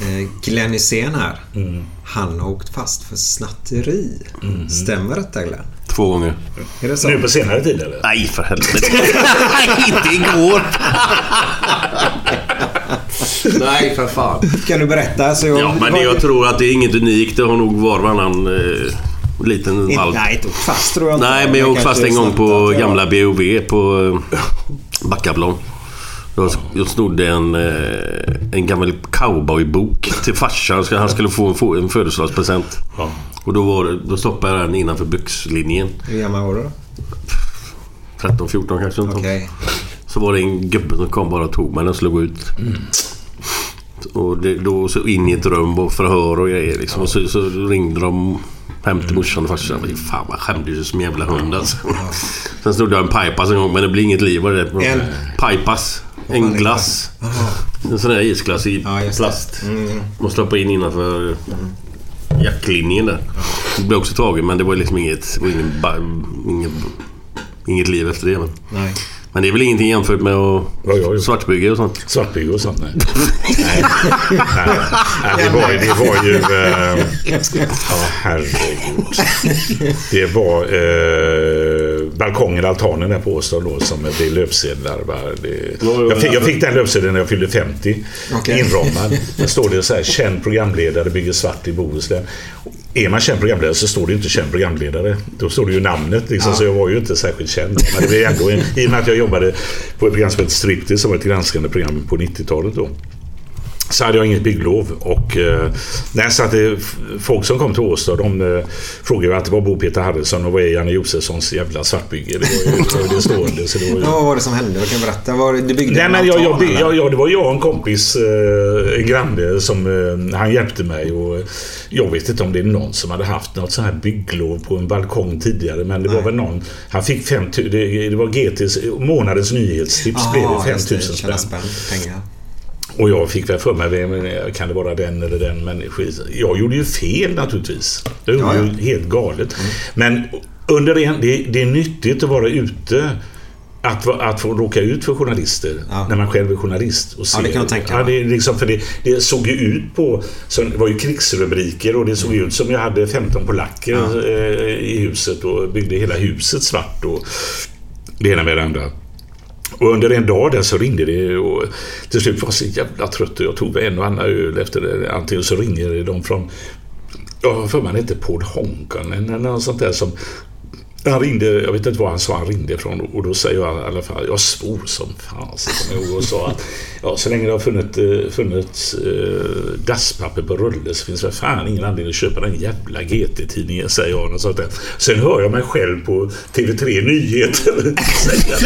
Eh, Glenn Hysén här. Han har åkt fast för snatteri. Stämmer detta Glenn? Två gånger. Är det så? Nu på senare tid eller? Nej, för helvete. Inte igår. Nej, för fan. Kan du berätta? Så jag, Ja, men var- jag tror att det är inget unikt. Det har nog var varannan eh, liten valp. Nej, inte åkt fast tror jag inte. Nej, men jag åkte fast en gång på gamla BOV på eh, Backaplan. Jag, jag snodde en, eh, en gammal cowboybok till farsan. Så Han skulle få en, få en födelsedagspresent. Ja. Och då, var då stoppade jag den innanför byxlinjen. Hur gammal var du då? 13, 14 kanske. Okej. Så var det en gubbe som kom bara och tog mig och slog ut. Och det, då så in i ett rum och förhör och grejer liksom. Och så, så ringde de hem till morsan och farsan. Men Fan man skämdes ju som en jävla hund alltså. Sen snodde jag en pipas en gång men det blir inget liv av det. En? Pipas. En glass. En sån där isglass i Ja, plast. Man stoppar in innanför jacklinjen där. Det blev också taget men det var liksom inget, var ingen, inget, inget liv efter det. Men. Nej. Men det är väl ingenting jämfört med att gjort. svartbygge och sånt? Svartbygge och sånt, nej. nej. nej. det, var, det var ju... Eh, ja, herregud. Det var eh, balkongen, altanen där på Åstad då som blev löpsedlar. va. Det, jag, fick, jag fick den löpsedeln när jag fyllde 50. Okej. Inramad. Där står det så här, känd programledare bygger svart i Bohuslän. Är man känd programledare så står det ju inte känd programledare. Då står det ju namnet liksom, så jag var ju inte särskilt känd. Men det blev ändå en, I och med att jag jobbade på ett program som heter Striptease som var ett granskande program på 90-talet då. Så hade jag inget bygglov och eh, nej, så att det, folk som kom till Åstad de eh, frågade det var Bo Peter Harrison och vad är Janne Josefssons jävla svartbygge? Det var ju det, var stående. Så det var ju... Ja, vad var det som hände? Vad kan berätta? Var, du byggde Nej, en men jag, jag, jag, eller? jag, det var jag och en kompis, eh, en granne, som eh, han hjälpte mig. Och jag vet inte om det är någon som hade haft något sånt här bygglov på en balkong tidigare. Men det var Nej. väl någon. Han fick 5 det, det var GTs månadens nyhetstips. blev det Aha, 5 just 000 det. spänn. Tjäna spänn. Pengar. Och jag fick väl för mig, kan det vara den eller den? Skit. jag gjorde ju fel naturligtvis. Jag gjorde Ja, ja. ju helt galet. Men under en, det, det är nyttigt att vara ute. Att, att få råka ut för journalister Ja. när man själv är journalist. Och Ja, det kan jag tänka ja, mig. det, är liksom, för det, det såg ju ut på... Så det var ju krigsrubriker och det såg ut som jag hade 15 polacker Ja. eh, i huset och byggde hela huset svart. Och det ena med det andra. Och under en dag där så ringde det och till slut var jag så jävla trött och jag tog en och annan öl efter det. Antingen så ringer de från, jag har för mig han hette Paul Honkanen eller något sånt där som han ringde, jag vet inte var han sa han ringde ifrån och då säger jag i alla fall, jag svor som fan så jag och sa att ja, så länge det har funnits, eh, funnits eh, dasspapper på rulle så finns det fan ingen anledning att köpa den jävla GT-tidningen säger jag. Och sånt där. Sen hör jag mig själv på TV3 Nyheter säga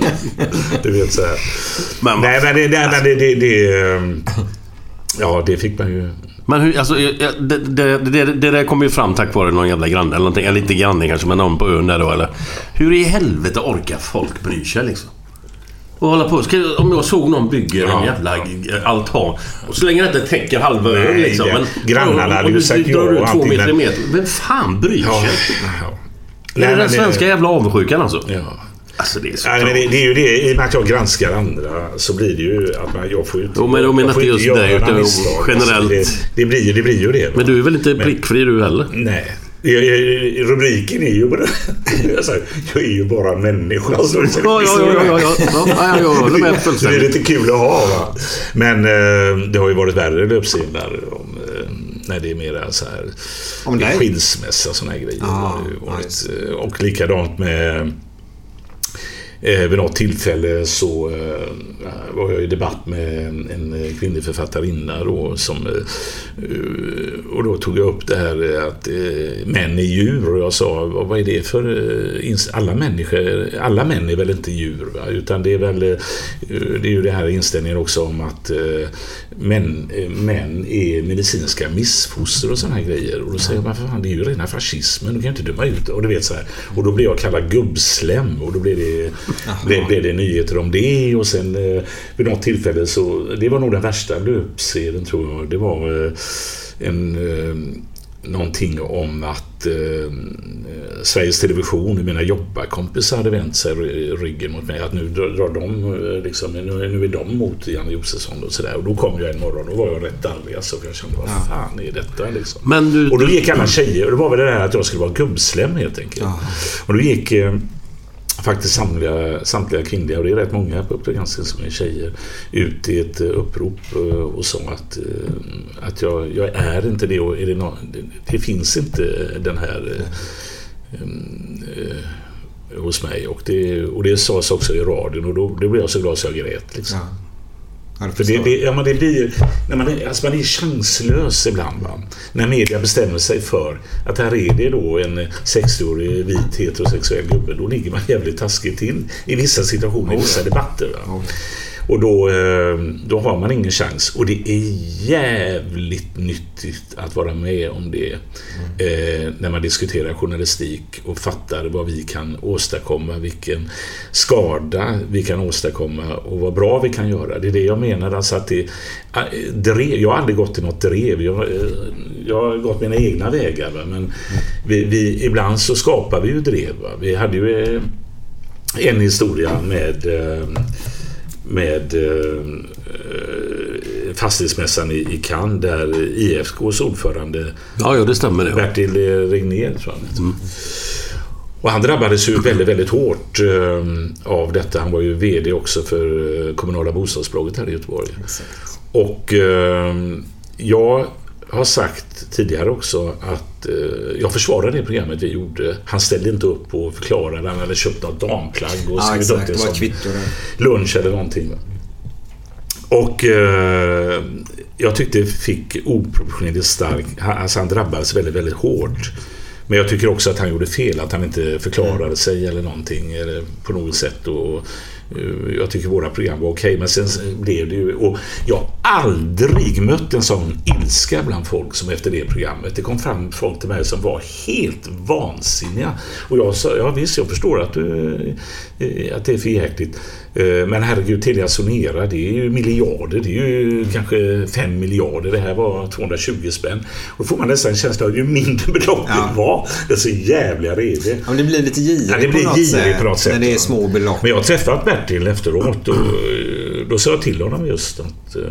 det. Du vet så här. Men, Nej men det, det, det, det ehm, Ja, det fick man ju. Men hur, alltså, det, det, det, det där kom ju fram tack vare någon jävla granne eller någonting. Eller inte granne kanske, men någon på ön där då eller. Hur i helvete orkar folk bry sig liksom? Och hålla på. Ska, om jag såg någon bygger Ja, en jävla altan och så länge det inte täcker halva ön liksom. Men, grannarna hade ju du sagt ja drar ut två meter i meter. Vem fan bryr sig? Ja. ja. Är det Nej, den svenska jävla avundsjukan alltså? Ja. Alltså det är så Ja, men det, det är ju det, i och med att jag granskar andra så blir det ju att man, jag får ju inte... Jo, men jag menar inte just dig, några utan misstag. generellt. Alltså, det, det, blir, ju- det blir ju det. va? Men du är väl inte prickfri du heller? Nej. Rubriken är ju bara... jag, är ju bara människa. Alltså, Ja, ja, ja, ja, ja, ja, ja, ja, jag håller med det är lite kul att ha. Va? Men eh, det har ju varit värre löpsedlar om, eh, när det är mera så här Om dig? skilsmässa och såna här grejer. Det varit. just Eh, och likadant med Eh, vid något tillfälle så eh, var jag i debatt med en en kvinnlig författarinna då, som, eh, eh, och då tog jag upp det här att eh, män är djur. Och jag sa vad är det för eh, alla människor, alla män är väl inte djur va? utan det är väl eh, det är ju det här inställningen också om att eh, män, män är medicinska missfoster och sådana här grejer. Och då säger man för fan? Det är ju rena fascismen, du kan ju inte döma ut och du vet så här. Och då blir jag kallad gubbslem och då blir det blev, blev det nyheter om det och sen eh, vid något tillfälle så, det var nog den värsta löpsedeln tror jag. Det var eh, en, eh, någonting om att eh, Sveriges Television, mina jobbarkompisar hade vänt sig ry- ryggen mot mig. Att nu drar, de, eh, liksom, nu, nu är de mot Janne Josefsson och sådär. Och då kom jag en morgon och var jag rätt arg alltså, för jag kände vad fan är detta liksom. Men du... Och då gick alla tjejer, och det var väl det där att jag skulle vara gubbslem helt enkelt. Och då gick eh, faktiskt samtliga, samtliga kvinnliga, och det är rätt många på Uppdrag som är tjejer, ut i ett eh, upprop eh, och sa att, eh, att jag, jag är inte det och är det, någon, det, det finns inte den här um, uh, hos mig. Och det, och det sades också i radion och då, då blev jag så glad så jag grät. Liksom. Ja. För det, det, ja, men det blir, när man, är, alltså man är chanslös ibland. Va? När media bestämmer sig för att här är det då en 60-årig vit heterosexuell gubbe. Då ligger man jävligt taskigt till i vissa situationer, i vissa debatter. Va? Och då, eh, då har man ingen chans. Och det är jävligt nyttigt att vara med om det eh, när man diskuterar journalistik och fattar vad vi kan åstadkomma, vilken skada vi kan åstadkomma och vad bra vi kan göra. Det är det jag menar. Alltså att det, eh, drev, jag har aldrig gått i något drev. Jag, jag har gått mina egna vägar. Va? Men vi, vi, ibland så skapar vi ju drev. Va? Vi hade ju en historia med med eh, fastighetsmässan i, i Cannes där IFKs ordförande Ja, ja, det stämmer det. Bertil eh, Regnér tror jag heter. Och han drabbades ju väldigt, väldigt hårt eh, av detta. Han var ju VD också för eh, kommunala bostadsbolaget här i Göteborg. Och eh, jag har sagt tidigare också att eh, jag försvarar det programmet vi gjorde. Han ställde inte upp och förklarade. Han hade köpt något damplagg och Ja, skrivit upp det som lunch eller någonting. Och eh, jag tyckte det fick oproportionerligt stark... han- Alltså han drabbades väldigt, väldigt hårt. Men jag tycker också att han gjorde fel, att han inte förklarade sig eller någonting eller på något sätt. Och, Eh, jag tycker våra program var okej, men sen blev det ju... Och jag har aldrig mött en sån ilska bland folk som efter det programmet. Det kom fram folk till mig som var helt vansinniga. Och jag sa, ja visst, jag förstår att, du, eh, att det är för jäkligt. Eh, Men herregud, Telia Sonera, det är ju miljarder. Det är ju kanske 5 miljarder. Det här var 220 spänn. Och då får man nästan en känsla av ju mindre beloppet Ja. var, desto jävligare är det. Ja, men det blir lite girigt Ja, det blir på, något sätt, på något sätt. När det är små belopp. Men jag har träffat Bertil efteråt och eh, då sa jag till honom just att eh,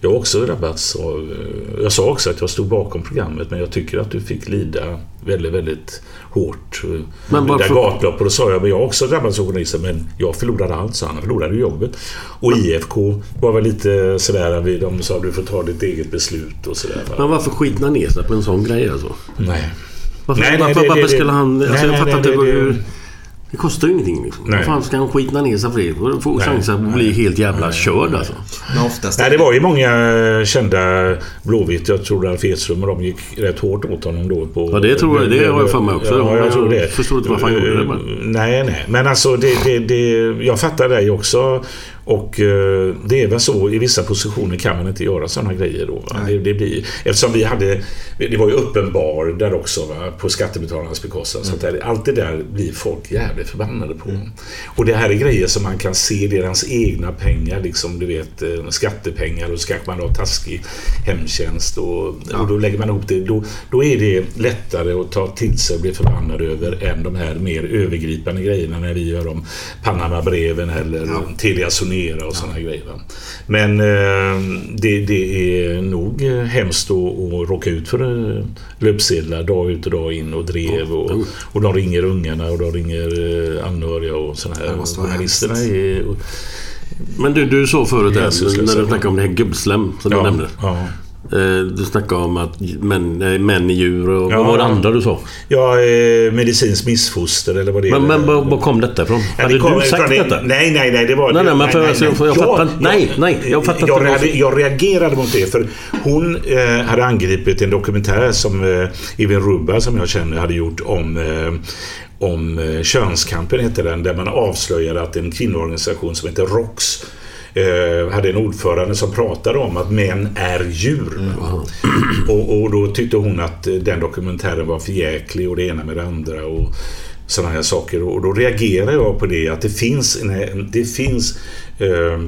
jag också drabbats av... Jag sa också att jag stod bakom programmet men jag tycker att du fick lida väldigt, väldigt hårt. eh, Men det där varför- gatlopp och då sa jag men jag har också drabbats av journalister men jag förlorade allt, så han förlorade jobbet. Och IFK var väl lite sådär, de sa du får ta ditt eget beslut och sådär. Men varför skiter han ner sig på en sån grej alltså? Nej. Varför, Nej, nej, varför, det- varför det- skulle han... nej, Alltså jag nej, fattar nej, inte. hur- Det kostar ju ingenting liksom. Nej. Vad fan ska han skita ner sig för det? Får- Får Nej, chansen att bli helt jävla körd alltså. Men oftast Nej, det var ju många kända Blåvitt. Jag tror Ralf Edström och de gick rätt hårt åt honom då. På, Ja, det tror jag. Det har jag för mig också. Ja, jag Jag tror det. förstår inte varför han gjorde det, men- Nej, nej. Men alltså, det, det, det, jag fattar dig också. Och eh, det är väl så, i vissa positioner kan man inte göra sådana grejer då. Det, det, blir, eftersom vi hade, det var ju öppen bar där också va, på skattebetalarnas bekostnad. Mm. Så där, allt det där blir folk jävligt förbannade på. Mm. Och det här är grejer som man kan se, deras egna pengar, liksom du vet eh, skattepengar och så kanske man har taskig hemtjänst och, ja. och då lägger man ihop det. Då, då är det lättare att ta till sig och bli förbannad över än de här mer övergripande grejerna när vi gör om Panama-breven eller ja. Telia Sonera och sådana ja. grejer. Men eh, det, det, är nog hemskt att, att råka ut för eh, löpsedlar dag ut och dag in och drev och, och de ringer ungarna och de ringer eh, anhöriga och sådana här. Journalisterna är... Men du, du sa förut där, när du snackade om det här gubbslem som ja, du nämnde. Ja. Eh, du snackade om att män, män är djur och ja, vad var det andra du sa? Ja, eh, medicinskt missfoster eller vad det är. Men, men var kom detta ifrån? Ja, Hade kom, du sagt det, detta? Nej, nej, nej. Det var... Nej, nej, men för, nej, nej, jag, jag fattar Nej, nej. Jag fattar jag, jag, jag reagerade mot det för hon eh, hade angripit en dokumentär som eh, Evin Rubba, som jag känner, hade gjort om eh, om eh, Könskampen heter den, där man avslöjade att en kvinnoorganisation som heter ROX eh, hade en ordförande som pratade om att män är djur. Mm. Och, och, då tyckte hon att den dokumentären var för jäklig och det ena med det andra. Och, sådana här saker och då reagerar jag på det att det finns, det finns eh,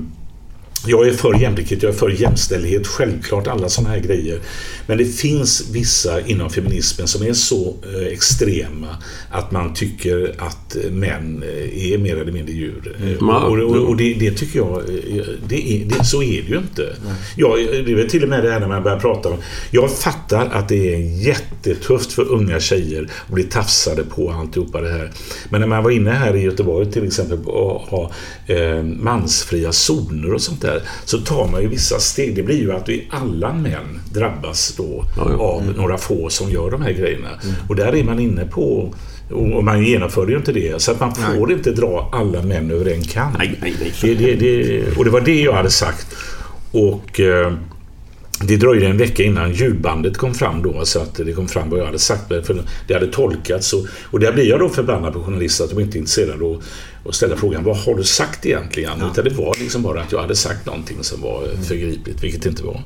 jag är för jämlikhet, jag är för jämställdhet, självklart alla sådana här grejer. Men det finns vissa inom feminismen som är så eh, extrema att man tycker att män eh, är mer eller mindre djur. Mm. Och, och, och det, det, tycker jag, eh, det är, det, så är det ju inte. Jag, det är väl till och med det här när man börjar prata om... Jag fattar att det är jättetufft för unga tjejer att bli tafsade på alltihopa det här. Men när man var inne här i Göteborg till exempel och ha eh, mansfria zoner och sånt där så tar man ju vissa steg. Det blir ju att vi alla män drabbas då ja, ja. av mm. några få som gör de här grejerna. Mm. Och där är man inne på och man genomför ju inte det. Så att man får nej. inte dra alla män över en kam. Nej, nej, nej. Det, det, det, och det var det jag hade sagt. Och eh, det dröjde en vecka innan ljudbandet kom fram då, så att det kom fram vad jag hade sagt. För det hade tolkats och, och där blir jag då förbannad på journalister att de inte är intresserade av att ställa frågan vad har du sagt egentligen? Ja. Utan det var liksom bara att jag hade sagt någonting som var mm. förgripligt, vilket det inte var. Mm.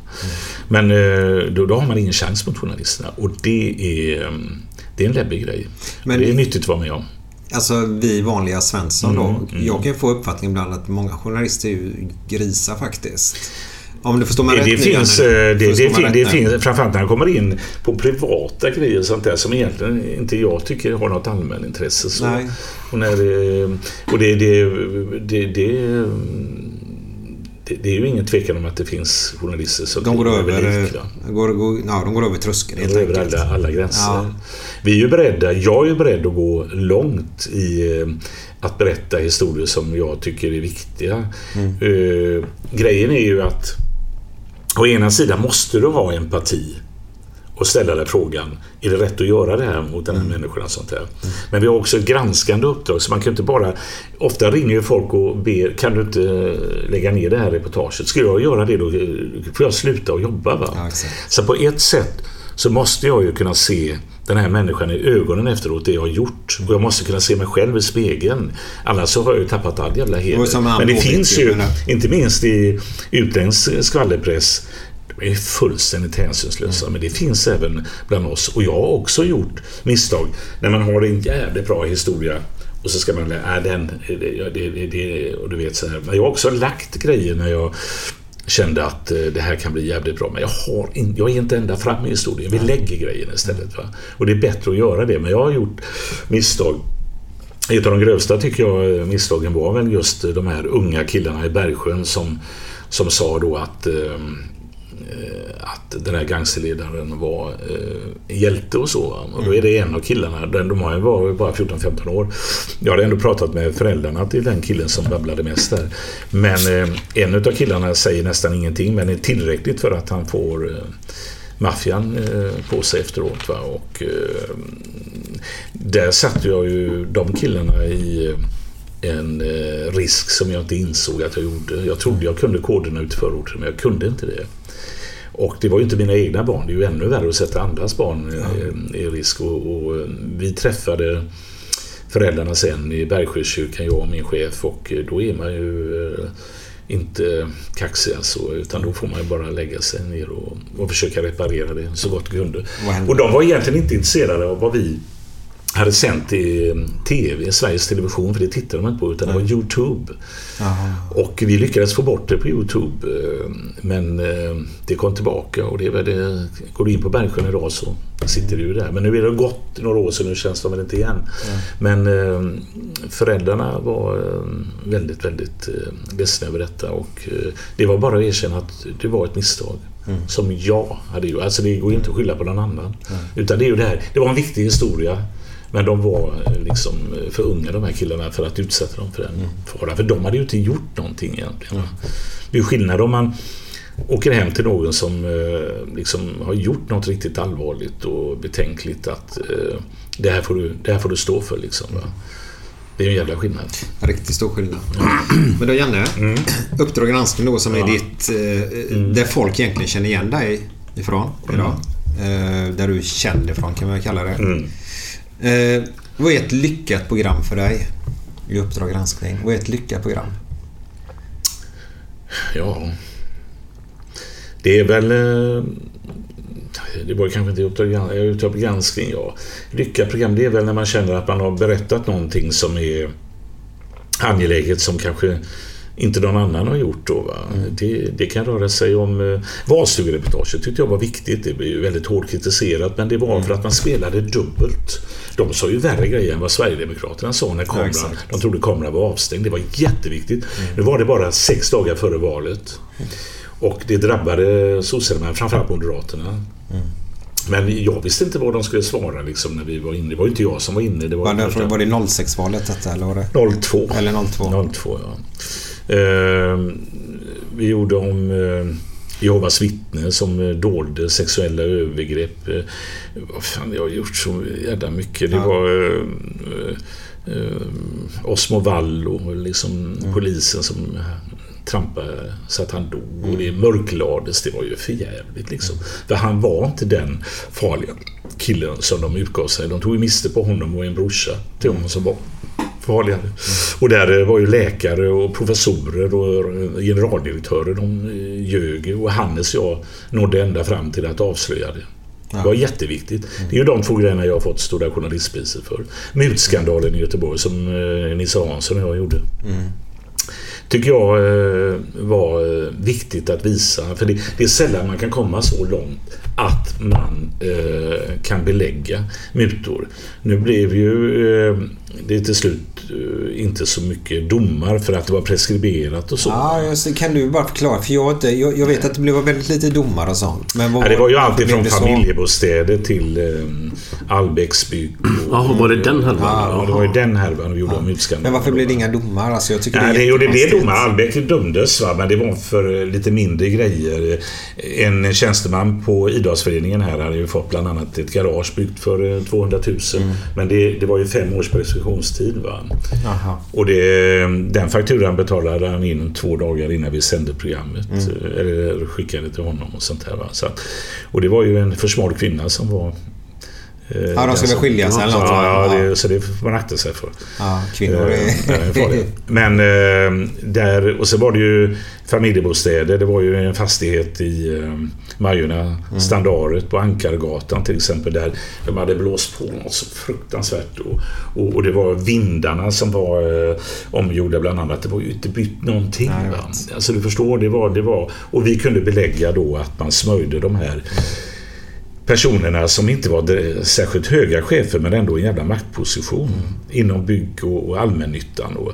Men eh, då, då har man ingen chans mot journalisterna och det är, mm, det är en läbbig grej. Men det är nyttigt att vara med om. Alltså vi vanliga Svensson då. Mm, mm. Jag kan få uppfattningen ibland att många journalister är ju grisar faktiskt. Om du förstår mig det rätt finns, nu, det, det, det, det finns, framförallt när han kommer in på privata grejer och sånt där som egentligen inte jag tycker har något allmänintresse. Så. Nej. Och, när det, och det, det, det, det, det, är ju ingen tvekan om att det finns journalister som de går över, går, går, ja, de går över tröskeln helt över alla, alla gränser. Ja. Vi är ju beredda, jag är beredd att gå långt i eh, att berätta historier som jag tycker är viktiga. Mm. Uh, grejen är ju att Å ena sidan måste du ha empati och ställa dig frågan, är det rätt att göra det här mot den här mm. människan? Sånt här? Mm. Men vi har också ett granskande uppdrag, så man kan inte bara... Ofta ringer ju folk och ber, kan du inte lägga ner det här reportaget? Ska jag göra det då får jag sluta och jobba. Va? Ja, så på ett sätt så måste jag ju kunna se den här människan i ögonen efteråt, det jag har gjort. Och jag måste kunna se mig själv i spegeln. Annars så har jag ju tappat all jävla heder. Men det finns ju, inte minst i utländsk skvallerpress, de är fullständigt hänsynslösa. Mm. Men det finns även bland oss. Och jag har också gjort misstag. När man har en jävligt bra historia och så ska man, äh, den, det, det, det, och du vet så här. Men jag har också lagt grejer när jag kände att eh, det här kan bli jävligt bra. Men jag, har in, jag är inte ända fram i historien. Vi lägger grejen istället. Va? Och det är bättre att göra det. Men jag har gjort misstag. Ett av de grövsta tycker jag eh, misstagen var väl just de här unga killarna i Bergsjön som, som sa då att eh, Eh, Eh, att den här gangsterledaren var eh, hjälte och så. Och då är det en av killarna, de var ju var bara 14-15 år. Jag hade ändå pratat med föräldrarna till den killen som babblade mest där. Men eh, en av killarna säger nästan ingenting men är tillräckligt för att han får eh, maffian eh, på sig efteråt. Va? Och, eh, där satte jag ju de killarna i en eh, risk som jag inte insåg att jag gjorde. Jag trodde jag kunde koderna ut i förorten men jag kunde inte det. Och det var ju inte mina egna barn, det är ju ännu värre att sätta andras barn ja. i risk. Och, och, eh, vi träffade föräldrarna sen i Bergsjökyrkan, jag och min chef och eh, då är man ju eh, inte kaxiga så, utan då får man ju bara lägga sig ner och, och försöka reparera det så gott det kunde. Och de var egentligen inte intresserade av vad vi hade sänt i TV, Sveriges Television, för det tittade de inte på, utan det var YouTube. Jaha. Och vi lyckades få bort det på YouTube. eh, Men eh, det kom tillbaka och det är väl det, Går du in på Bergsjön idag så sitter ju där. Men nu är det gått några år så nu känns de väl inte igen. Men eh, föräldrarna var väldigt, väldigt ledsna över detta och det var bara att erkänna att det var ett misstag. Som jag hade gjort. Alltså det går ju inte att skylla på någon annan. Utan det är ju det här. Det var en viktig historia. Men de var eh, liksom eh, för unga de här killarna för att utsätta dem för den faran. För de hade ju inte gjort någonting egentligen. va. Det är skillnad om man åker hem till någon som eh, liksom har gjort något riktigt allvarligt och betänkligt att det, här får du, det här får du stå för. Liksom? Det är en jävla skillnad. Riktigt stor skillnad. Men då Janne, Uppdrag granskning då som är ditt... Eh, Där folk egentligen känner igen dig ifrån idag. Eh, där du är känd ifrån kan man kalla det. Eh, vad är ett lyckat program för dig? I Uppdrag granskning. Vad är ett lyckat program? Ja. Det är väl... eh, Det var kanske inte Uppdrag eh, granskning, ja. Lyckat program, det är väl när man känner att man har berättat någonting som är angeläget som kanske inte någon annan har gjort då. Va? Det, det kan röra sig om... Eh, Valstugereportaget tyckte jag var viktigt. Det blev väldigt hårt kritiserat men det var för att man spelade dubbelt. De sa ju värre grejer än vad Sverigedemokraterna sa när kameran... exakt. de trodde kameran var avstängd. Det var jätteviktigt. Nu var det bara sex dagar före valet. Och det drabbade sossarna, men framförallt Moderaterna. Men jag visste inte vad de skulle svara liksom, när vi var inne. Det var ju inte jag som var inne. Det var, Var det, var det 06-valet detta eller var det? 02. Eller 02? 02, ja. Eh, vi gjorde om eh, Jehovas vittne som eh, dolde sexuella övergrepp. Eh, vad fan, jag har gjort så jävla mycket. Det var eh, eh, Osmo Vallo, liksom Mm. polisen som trampade så att han dog. Och det mörklades. Det var ju för jävligt liksom. För han var inte den farliga killen som de utgav sig. De tog ju miste på honom och en brorsa till honom som var farligare. Och där eh, var ju läkare och professorer och eh, generaldirektörer. De eh, ljög och Hannes och jag nådde ända fram till att avslöja det. Det var jätteviktigt. Det är ju de två grejerna jag har fått Stora Journalistpriset för. Mutskandalen i Göteborg som Nisse Hansson och jag gjorde. Tycker jag var viktigt att visa. För det, det är sällan man kan komma så långt att man kan belägga mutor. Nu blev ju eh, det till slut eh, inte så mycket domar för att det var preskriberat och så. Ja, just det. kan du bara förklara? För jag, inte, jag, jag vet att det blev väldigt lite domar och sånt. Men vad, Ja, det var ju alltid från familjebostäder till eh, Allbäcksbygg. Jaha, var det den härvan? Ja, det var ju den härvan vi gjorde om utskandalen. Men varför blev det inga domar? Alltså, jag tycker Nej, det är blev domar. Allbäck dömdes, va? men det var för eh, lite mindre grejer. En tjänsteman på idrottsföreningen här hade ju fått bland annat ett garage byggt för eh, 200 000. Mm. Men det, det var ju fem års preskriptionstid. Va? Och det, den fakturan betalade han in två dagar innan vi sände programmet. Mm. eh, Eller skickade till honom och sånt här. Va? Så och det var ju en för smal kvinna som var... eh, Ja, de den ska väl som- skilja sig eller något, Ja, det, så det får man akta sig för. Ja, kvinnor Eh, är... Men eh, där, och så var det ju familjebostäder. Det var ju en fastighet i Majorna, Standaret på Ankargatan till exempel. Där de hade blåst på något så fruktansvärt. Och, och, och det var vindarna som var eh, omgjorda bland annat. Det var ju inte bytt någonting. Nej. Alltså du förstår, det var, det var... Och vi kunde belägga då att man smörjde de här personerna som inte var särskilt höga chefer men ändå en jävla maktposition inom bygg och, allmännyttan. Och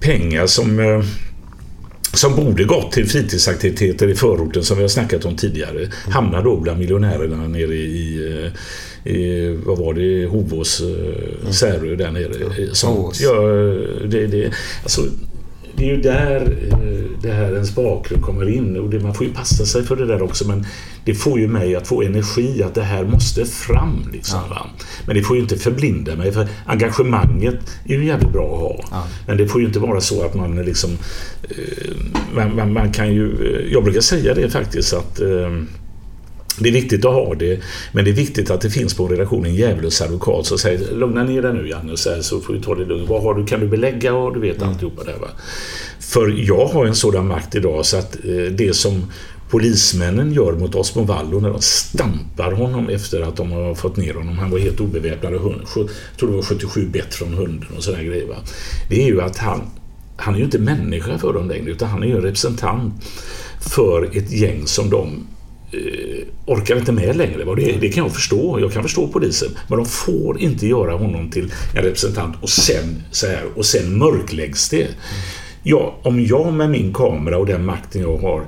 Pengar som, eh, som borde gått till fritidsaktiviteter i förorten som vi har snackat om tidigare hamnar då bland miljonärerna nere i, eh, i vad var det, Hovås, eh, Särö där nere. Hovås. Ja, det, det, alltså, det är ju där eh, det här ens bakgrund kommer in och det, man får ju passa sig för det där också men det får ju mig att få energi att det här måste fram. Liksom, va? Men det får ju inte förblinda mig för engagemanget är ju jävligt bra att ha. Ja. Men det får ju inte vara så att man liksom eh, man, man, man kan ju, eh, jag brukar säga det faktiskt att det är viktigt att ha det, men det är viktigt att det finns på en relation en djävulens advokat som säger lugna ner dig nu Janne så, här, så får vi ta det lugnt. Vad har du, kan du belägga och du vet alltihopa där va. För jag har en sådan makt idag så att eh, det som polismännen gör mot Osmo Vallo när de stampar honom efter att de har fått ner honom. Han var helt obeväpnad och hund, jag tror det var 77 bett från hunden och sådär grejer. Va? Det är ju att han, han är ju inte människa för dem längre utan han är ju en representant för ett gäng som de Eh, orkar inte med längre. Det, det, kan jag förstå. Jag kan förstå polisen. Men de får inte göra honom till en representant och sen så här och sen mörkläggs det. Ja, om jag med min kamera och den makten jag har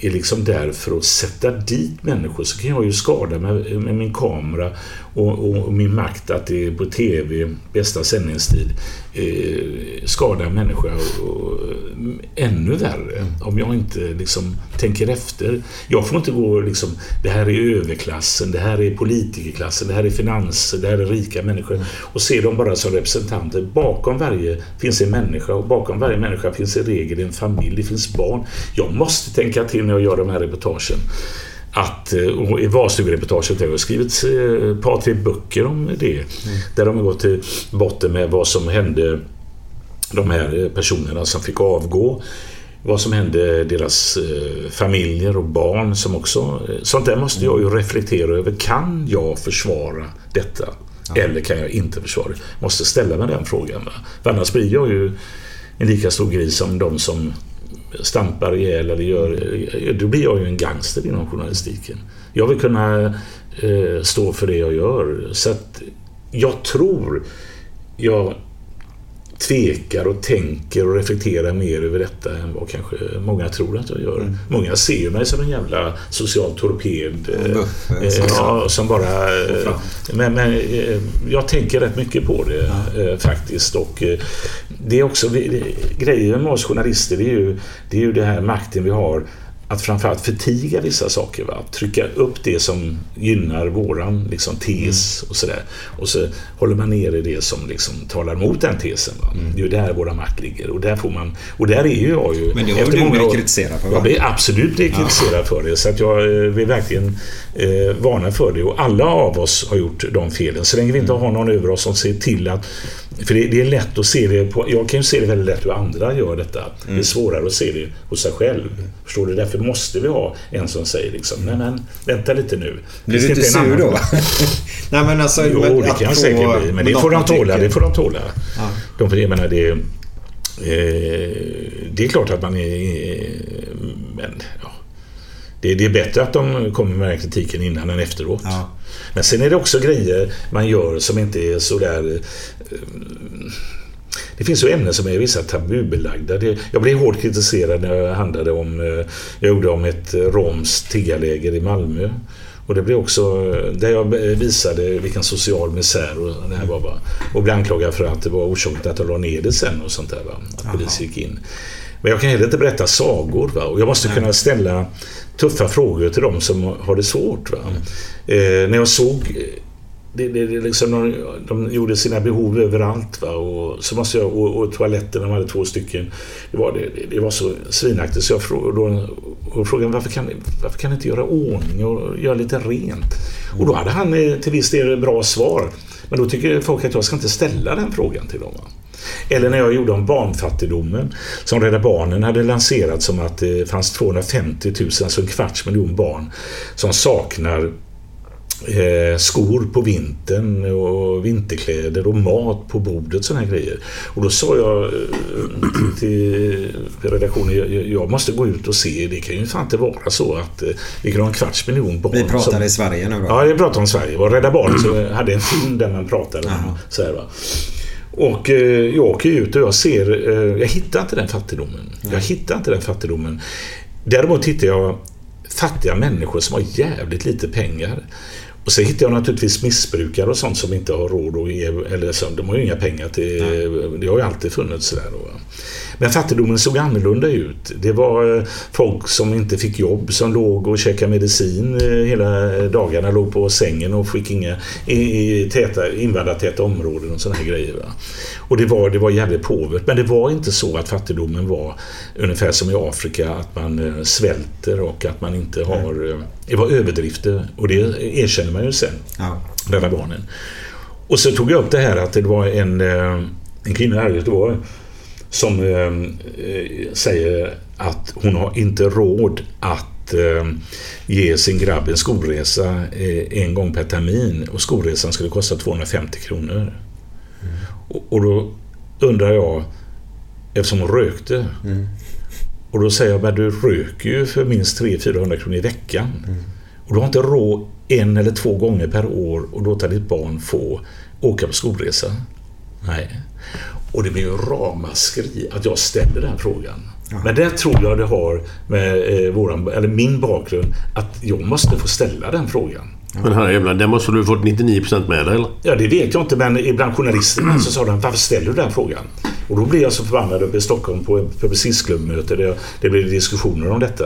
är liksom där för att sätta dit människor så kan jag ju skada med, med min kamera och, och, min makt att det är på TV, bästa sändningstid, eh, skada människor och, och, ännu värre om jag inte liksom tänker efter. Jag får inte gå liksom, det här är överklassen, det här är politikerklassen, det här är finanser, det här är rika människor och se dem bara som representanter. Bakom varje finns en människa och bakom varje människa finns i regel en familj, det finns barn. Jag måste tänka till när jag gör de här reportagen att, eh, och i valstugereportaget har jag skrivit eh, ett par, tre böcker om det. Mm. Där de har gått till botten med vad som hände de här personerna som fick avgå. Vad som hände deras eh, familjer och barn som också... Sånt där måste jag ju reflektera över. Kan jag försvara detta? Ja. Eller kan jag inte försvara det? Måste ställa mig den frågan. Va? För annars blir jag ju en lika stor gris som de som stampar ihjäl eller gör... Då blir jag ju en gangster inom journalistiken. Jag vill kunna eh, stå för det jag gör. Så att jag tror jag tvekar och tänker och reflekterar mer över detta än vad kanske många tror att jag gör. Mm. Många ser mig som en jävla social torped. Buff, eh, ja, som bara... Eh, men, men eh, jag tänker rätt mycket på det eh, faktiskt. Och eh, det är också... Det, grejen med oss journalister det är, ju, det är ju det här makten vi har att framförallt förtiga vissa saker. Va? Trycka upp det som gynnar våran liksom, tes mm. och sådär. Och så håller man nere det som liksom, talar mot den tesen. Va? Mm. Det är ju där våra makt ligger. Och där, får man, och där är ju jag ju... Men det har du blivit kritiserad för? Va? Jag blir absolut blivit kritiserad för det. Så att jag eh, vill verkligen eh, varna för det. Och alla av oss har gjort de felen. Så länge vi inte har någon över oss som ser till att för det, det, är lätt att se det på, jag kan ju se det väldigt lätt hur andra gör detta. Mm. Det är mm. svårare att se det hos sig själv. Förstår du? Därför måste vi ha en som säger liksom, nej men vänta lite nu. Blir du inte sur då? nej men alltså... Jo, men, det kan jag säkert bli. Men det får de tåla. Det får de tåla. Ja. De, jag menar, det, eh, det är klart att man är... Men, ja. Det, det, är bättre att de kommer med den kritiken innan än efteråt. Ja. Men sen är det också grejer man gör som inte är sådär Eh, det finns ju ämnen som är vissa tabubelagda. Jag blev hårt kritiserad när jag handlade om, eh, jag gjorde om ett romskt tiggarläger i Malmö. Och det blev också, där jag visade vilken social misär och det här var. Va? Och blev anklagad för att det var orsaken att jag la ner det sen och sånt där. Va? Att polisen gick in. Men jag kan heller inte berätta sagor. Va? Och jag måste kunna ställa tuffa frågor till de som har det svårt. Mm. Eh, när jag såg det, det, det liksom, de, de gjorde sina behov överallt. Va? Och, så måste jag, och, och toaletterna, de hade två stycken. Det var, det, det var så svinaktigt så jag frågade, och frågade varför kan, varför kan ni inte göra ordning och göra lite rent? Och då hade han eh, till viss del bra svar. Men då tycker folk att jag ska inte ställa den frågan till dem. Va? Eller när jag gjorde om barnfattigdomen som Rädda Barnen hade lanserat som att det fanns 250 000, alltså en kvarts miljon barn som saknar eh, skor på vintern och vinterkläder och mat på bordet, sådana här grejer. Och då sa jag eh, till redaktionen, jag, måste gå ut och se, det kan ju fan inte vara så att eh, vi kan ha en kvarts miljon barn. Vi pratar som, i Sverige nu då? Ja, jag pratar om Sverige. Och Rädda Barnen hade en film där man pratade om så här, va. Och eh, jag åker ut och jag ser, eh, jag hittar inte den fattigdomen. Nej. Jag hittar inte den fattigdomen. Däremot hittar jag fattiga människor som har jävligt lite pengar. Och sen hittar jag naturligtvis missbrukare och sånt som inte har råd att ge, eller så, de har ju inga pengar till, Nej. det har ju alltid funnits sådär. Då. Men fattigdomen såg annorlunda ut. Det var eh, folk som inte fick jobb, som låg och käkade medicin eh, hela dagarna, låg på sängen och fick inga i, i täta, invandrartäta områden och sådana här grejer. Va? Och det var, det var jävligt påvert. Men det var inte så att fattigdomen var ungefär som i Afrika, att man eh, svälter och att man inte har... Det var överdrifter och det erkänner man ju sen, ja. Rädda Barnen. Och så tog jag upp det här att det var en, en kvinna här i Göteborg som eh, säger att hon har inte råd att eh, ge sin grabb en skolresa eh, en gång per termin och skolresan skulle kosta 250 kronor. Mm. Och, och, då undrar jag, eftersom hon rökte, mm. och då säger jag, men du röker ju för minst 300-400 kronor i veckan. Mm. Och du har inte råd en eller två gånger per år att låta ditt barn få åka på skolresa. Nej. Och det blir ju ramaskri att jag ställer den frågan. Ja. Men det tror jag det har med eh, våran, eller min bakgrund att jag måste få ställa den frågan. Ja. Men herrejävlar, den måste du fått 99% med dig eller? Ja, det vet jag inte men ibland journalisterna så sa de varför ställer du den frågan? Och då blev jag så förbannad uppe i Stockholm på ett publicistklubbmöte. Det, det blev diskussioner om detta.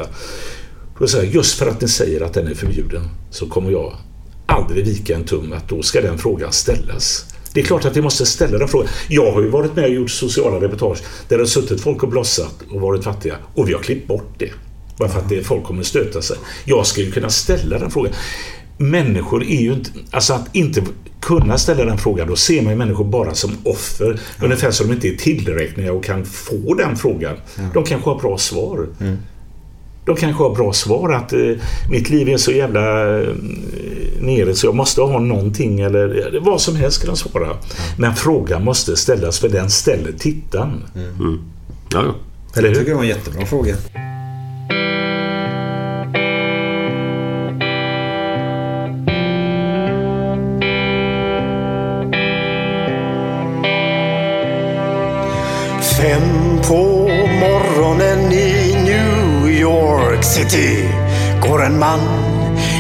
Då säger jag, just för att ni säger att den är förbjuden så kommer jag aldrig vika en tum att då ska den frågan ställas. Det är klart att vi måste ställa den frågan. Jag har ju varit med och gjort sociala reportage där det har suttit folk och blossat och varit fattiga och vi har klippt bort det. Bara för att det, folk kommer stöta sig. Jag ska ju kunna ställa den frågan. Människor är ju inte... Alltså att inte kunna ställa den frågan, då ser man ju människor bara som offer. Ja. Ungefär som de inte är tillräckliga och kan få den frågan. Ja. De kanske har bra svar. Mm. De kanske har bra svar att eh, mitt liv är så jävla eh, nere så jag måste ha någonting eller vad som helst kan de svara. Mm. Men frågan måste ställas för den ställer tittaren. Mm. Ja, ja. Eller hur? Jag tycker det var en jättebra fråga. Fem på morgonen i New York City går en man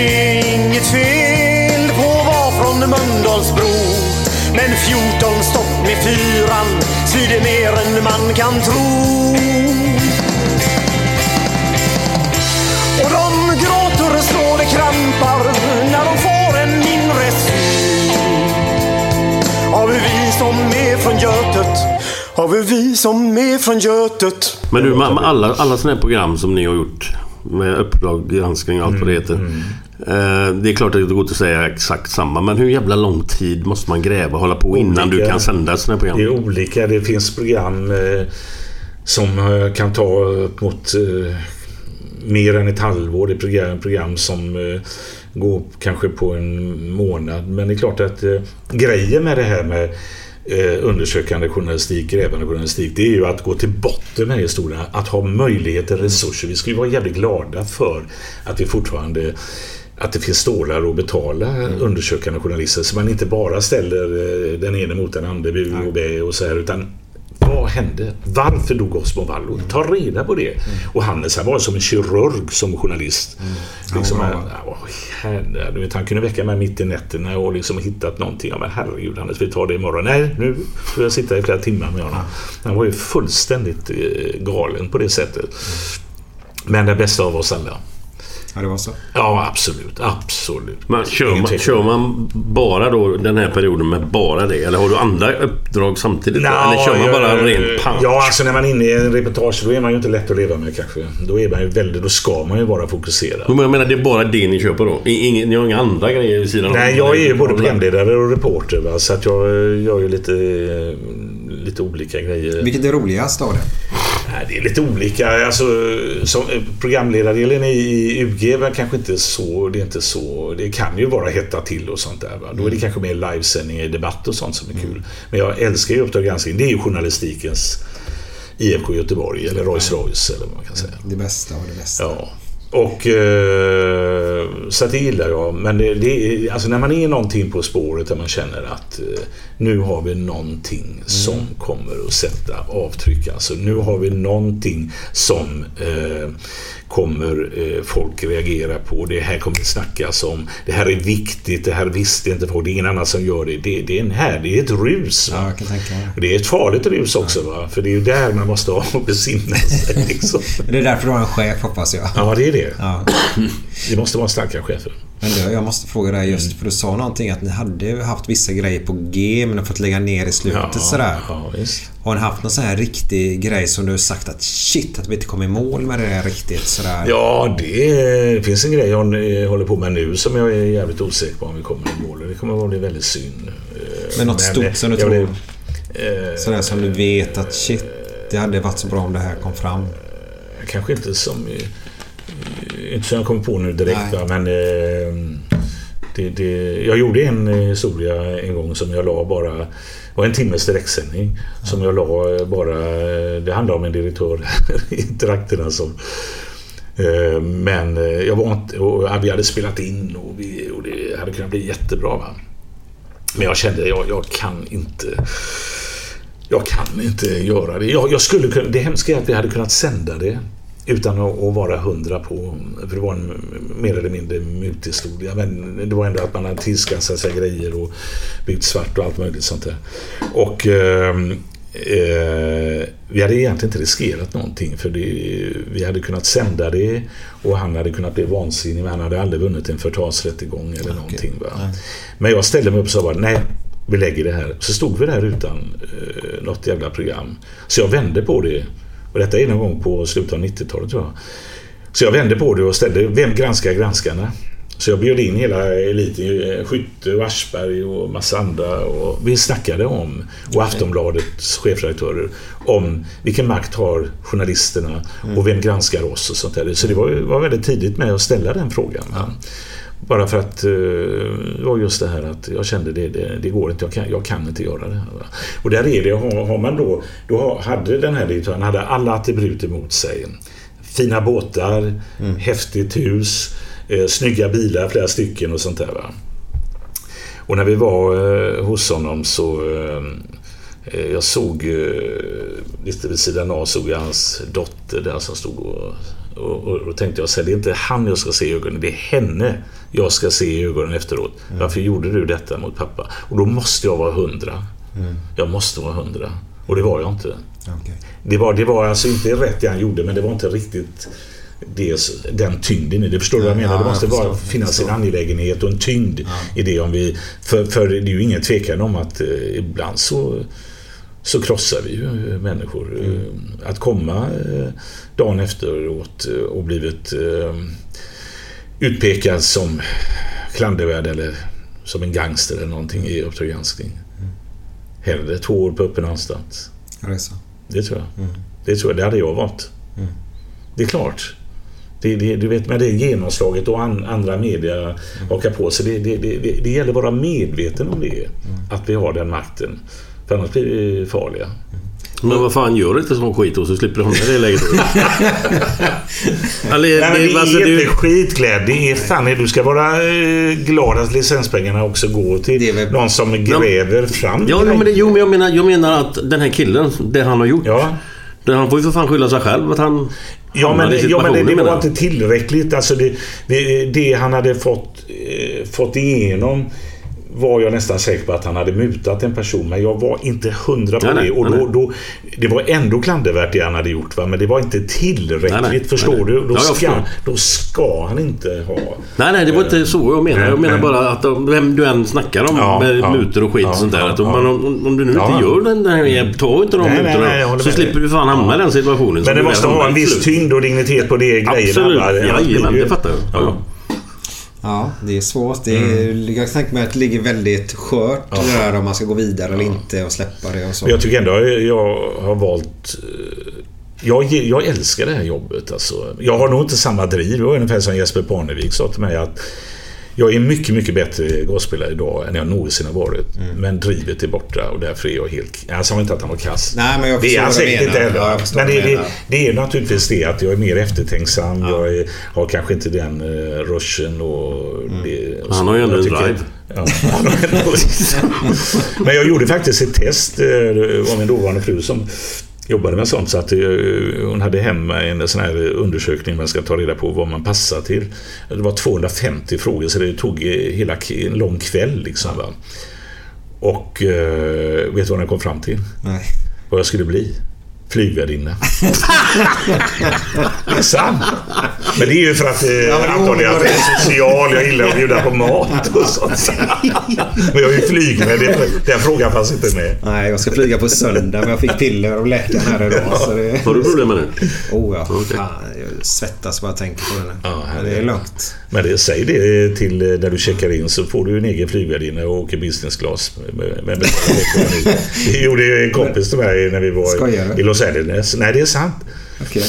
inget fel på att vara från Mölndalsbro. Men 14 stopp med fyran svider mer än man kan tro. Och de gråter så det krampar när de får en mindre syn. Av vi som är från Götet, av vi som är från Götet. Men du, alla, alla sådana här program som ni har gjort med Uppdrag granskning och allt vad det heter. Mm, mm. Det är klart att det går att säga exakt samma. Men hur jävla lång tid måste man gräva och hålla på olika, innan du kan sända sådana program? Det är olika. Det finns program eh, som eh, kan ta upp mot mer än ett halvår. Det är program, som eh, går kanske på en månad. Men det är klart att eh, grejen med det här med eh, undersökande journalistik, grävande journalistik, det är ju att gå till botten med historien. Att ha möjligheter, resurser. Vi ju vara jävligt glada för att vi fortfarande att det finns stålar att betala Mm. undersökande journalister. Så man inte bara ställer eh, den ene mot den andra, bu och bä och så här. Utan vad hände? Varför dog Osmo Vallo? Mm. Ta reda på det. Och Hannes han var som en kirurg som journalist. Liksom, han, bra. ja, herre, du vet, han kunde väcka mig mitt i nätterna och liksom hittat någonting. Ja, men herregud Hannes, vi tar det imorgon. Nej, nu får jag sitta i flera timmar med honom. Han var ju fullständigt eh, galen på det sättet. Men den bästa av oss alla. Ja, det var så. Ja, absolut. Absolut. Men kör man, kör man bara då den här perioden med bara det? Eller har du andra uppdrag samtidigt? Nå, eller kör man bara jag- rent punch? Ja, alltså när man är inne i en reportage då är man ju inte lätt att leva med kanske. Då är man ju väldigt, då ska man ju vara fokuserad. Men jag menar, det är bara det ni köper då? I- Ingen, ni har inga andra grejer vid sidan? Nej, jag är ju både programledare och reporter va? så att jag eh, gör ju lite, eh, lite olika grejer. Vilket är roligast av det? Det är lite olika. Alltså, som eh, programledardelen i, i UG var kanske inte så... Det är inte så... Det kan ju vara hetta till och sånt där. Va? Då är det kanske mer livesändningar i debatt och sånt som är kul. Men jag älskar ju Uppdrag granskning. Det är ju journalistikens IFK Göteborg eller Rolls Royce eller vad man kan säga. Det bästa av det bästa. Ja. Och eh, så det gillar jag. Men det, det alltså när man är någonting på spåret där man känner att eh, nu har vi någonting som kommer att sätta avtryck. Alltså nu har vi någonting som eh, kommer eh, folk reagera på. Det här kommer det snackas om. Det här är viktigt. Det här visste inte folk. Det är ingen annan som gör det. Det, det är en här, det är ett rus. Ja, Det är ett farligt rus också. Va? För det är ju där man måste besinna sig. Liksom. Det är därför du har en chef hoppas jag. Ja, det är det. Ja. Det måste vara starka chefer. Men du, jag måste fråga dig just för du sa någonting att ni hade haft vissa grejer på G men har fått lägga ner i slutet sådär. Ja. Har ni haft någon sån här riktig grej som du har sagt att shit att vi inte kom i mål med det där riktigt sådär? Ja, det finns en grej jag håller på med nu som jag är jävligt osäker på om vi kommer i mål. Det kommer att bli väldigt synd. Eh, Men något stort som du tror- blev- eh, Sådär som du vet att shit det hade varit så bra om det här kom fram. Kanske inte som... eh, Inte som jag kommer på nu direkt, Nej. men... eh, Det, det, jag gjorde en eh, historia en gång som jag la bara... Det var en timmes direktsändning. Som jag la bara... Det handlar om en direktör i trakterna som... Men jag var inte... Och vi hade spelat in och, vi, och det hade kunnat bli jättebra. Va? Men jag kände jag, jag kan inte... Jag kan inte göra det. Jag, jag skulle kunna, det hemska är att vi hade kunnat sända det utan att, vara hundra på. För det var en mer eller mindre muthistoria. Men det var ändå att man hade tillskansat sig grejer och byggt svart och allt möjligt sånt där. Och ehm, eh, vi hade egentligen inte riskerat någonting för det, vi hade kunnat sända det och han hade kunnat bli vansinnig men han hade aldrig vunnit en förtalsrättegång eller någonting. Va? Men jag ställde mig upp och sa bara nej, vi lägger det här. Så stod vi där utan eh, något jävla program. Så jag vände på det. Och detta är någon gång på slutet av 90-talet tror jag. Så jag vände på det och ställde, vem granskar granskarna? Så jag bjöd in hela eliten, eh, Skytte och Aschberg och massa andra. Och vi snackade om, och Aftonbladets chefredaktörer, om vilken makt har journalisterna och vem granskar oss och sånt där. Så det var, var väldigt tidigt med att ställa den frågan. Bara för att eh, det var just det här att jag kände det, det, det går inte, jag kan, jag kan inte göra det här. Och där är det, har, man då, då hade den här direktören hade alla attribut emot sig. Fina båtar, häftigt hus, eh, snygga bilar, flera stycken och sånt där. Va? Och när vi var eh, hos honom så eh, eh, jag såg eh, lite vid sidan av såg jag hans dotter där som stod och, och, och, och tänkte jag så här, det är inte han jag ska se i ögonen, det är henne jag ska se i ögonen efteråt. Varför gjorde du detta mot pappa? Och då måste jag vara hundra. Jag måste vara hundra. Och det var jag inte. Okej. Det var, det var alltså inte rätt det han gjorde, men det var inte riktigt det, den tyngden i det. Förstår du vad jag Ja, menar? Det jag måste bara förstår, finnas en angelägenhet och en tyngd i det. Om vi, för, för det är ju ingen tvekan om att eh, ibland så, så krossar vi ju eh, människor. Mm. Eh, Att komma eh, dagen efteråt och blivit utpekad som klandervärd eller som en gangster eller någonting i Uppdrag granskning. Mm. Hellre två år på öppen anstalt. Ja, det tror jag. Mm. Det tror jag. Det hade jag valt. Det är klart. Det, det, du vet med det genomslaget och an, andra media hakar på sig. Det, det, det, det gäller att vara medveten om det. Att vi har den makten. För annars blir vi farliga. Men vad fan, gör inte sån skit och så slipper du hamna i det läget. Eller, Nej, men det, alltså, är det- inte skitklädd. Det är fan du ska vara eh, glad att licenspengarna också går till Det väl- någon som gräver fram Ja, men, det, jo, men jag, menar, jag menar att den här killen, det han har gjort. Ja. det- Han får ju för fan skylla sig själv att han Ja men, ja, men det, det var inte tillräckligt. Alltså det, det, det han hade fått, eh, fått igenom var jag nästan säker på att han hade mutat en person. Men jag var inte hundra på Nej, det. Och nej, då, då, det var ändå klandervärt det han hade gjort. Va? Men det var inte tillräckligt. Nej, förstår du? Då, Ja, ska, då ska han inte ha... Nej, nej, det var inte så jag menar. Jag menar bara att vem du än snackar om Ja, med ja. mutor och skit och sånt där. Att om, man, om, om du nu inte gör den där, ta inte de Nej, mutorna. så slipper du fan hamna i den situationen. Men det måste ha en viss tyngd och dignitet på det grejerna. Absolut. Jajamän, det fattar jag. Ja, ja. Ja, det är svårt. Det är, Jag tänker mig att det ligger väldigt skört det där om man ska gå vidare eller inte och släppa det och så. Men jag tycker ändå jag har valt... eh, Jag, jag älskar det här jobbet. Alltså. Jag har nog inte samma driv. Det var ungefär som Jesper Parnevik sa till mig att jag är mycket, mycket bättre golfspelare idag än jag någonsin har varit. Men drivet är borta och därför är jag helt... Jag sa inte att han var kass. Nej, men jag det är han säkert inte heller. Ja, men det, det, det är naturligtvis det att jag är mer eftertänksam. Jag är, har kanske inte den uh, rushen och... Det, Han har ju ändå en drive. Ja, Men jag gjorde faktiskt ett test. eh, Det var min dåvarande fru som jobbade med sånt. Så att eh, hon hade hemma en sån här undersökning man ska ta reda på vad man passar till. Det var 250 frågor så det tog eh, hela en lång kväll liksom. Va? Och eh, vet du vad den kom fram till? Nej. Vad jag skulle bli? Flygvärdinna. det är sant. Men det är ju för att eh, Ja, antagligen att jag är social, jag gillar att bjuda på mat och sånt. Men jag är ju flygvärd, det- den frågan fanns inte med. Nej, jag ska flyga på söndag men jag fick piller av läkaren här idag. Så det... Har du problem med det? Oh ja, fan. Jag svettas bara jag tänker på det. Ja, Men det är lugnt. Men det, säg det till eh, när du checkar in så får du en egen flygvärdinna och åker business class. Det gjorde en kompis till mig när vi var i Los Angeles. Nej, det är sant. Okej.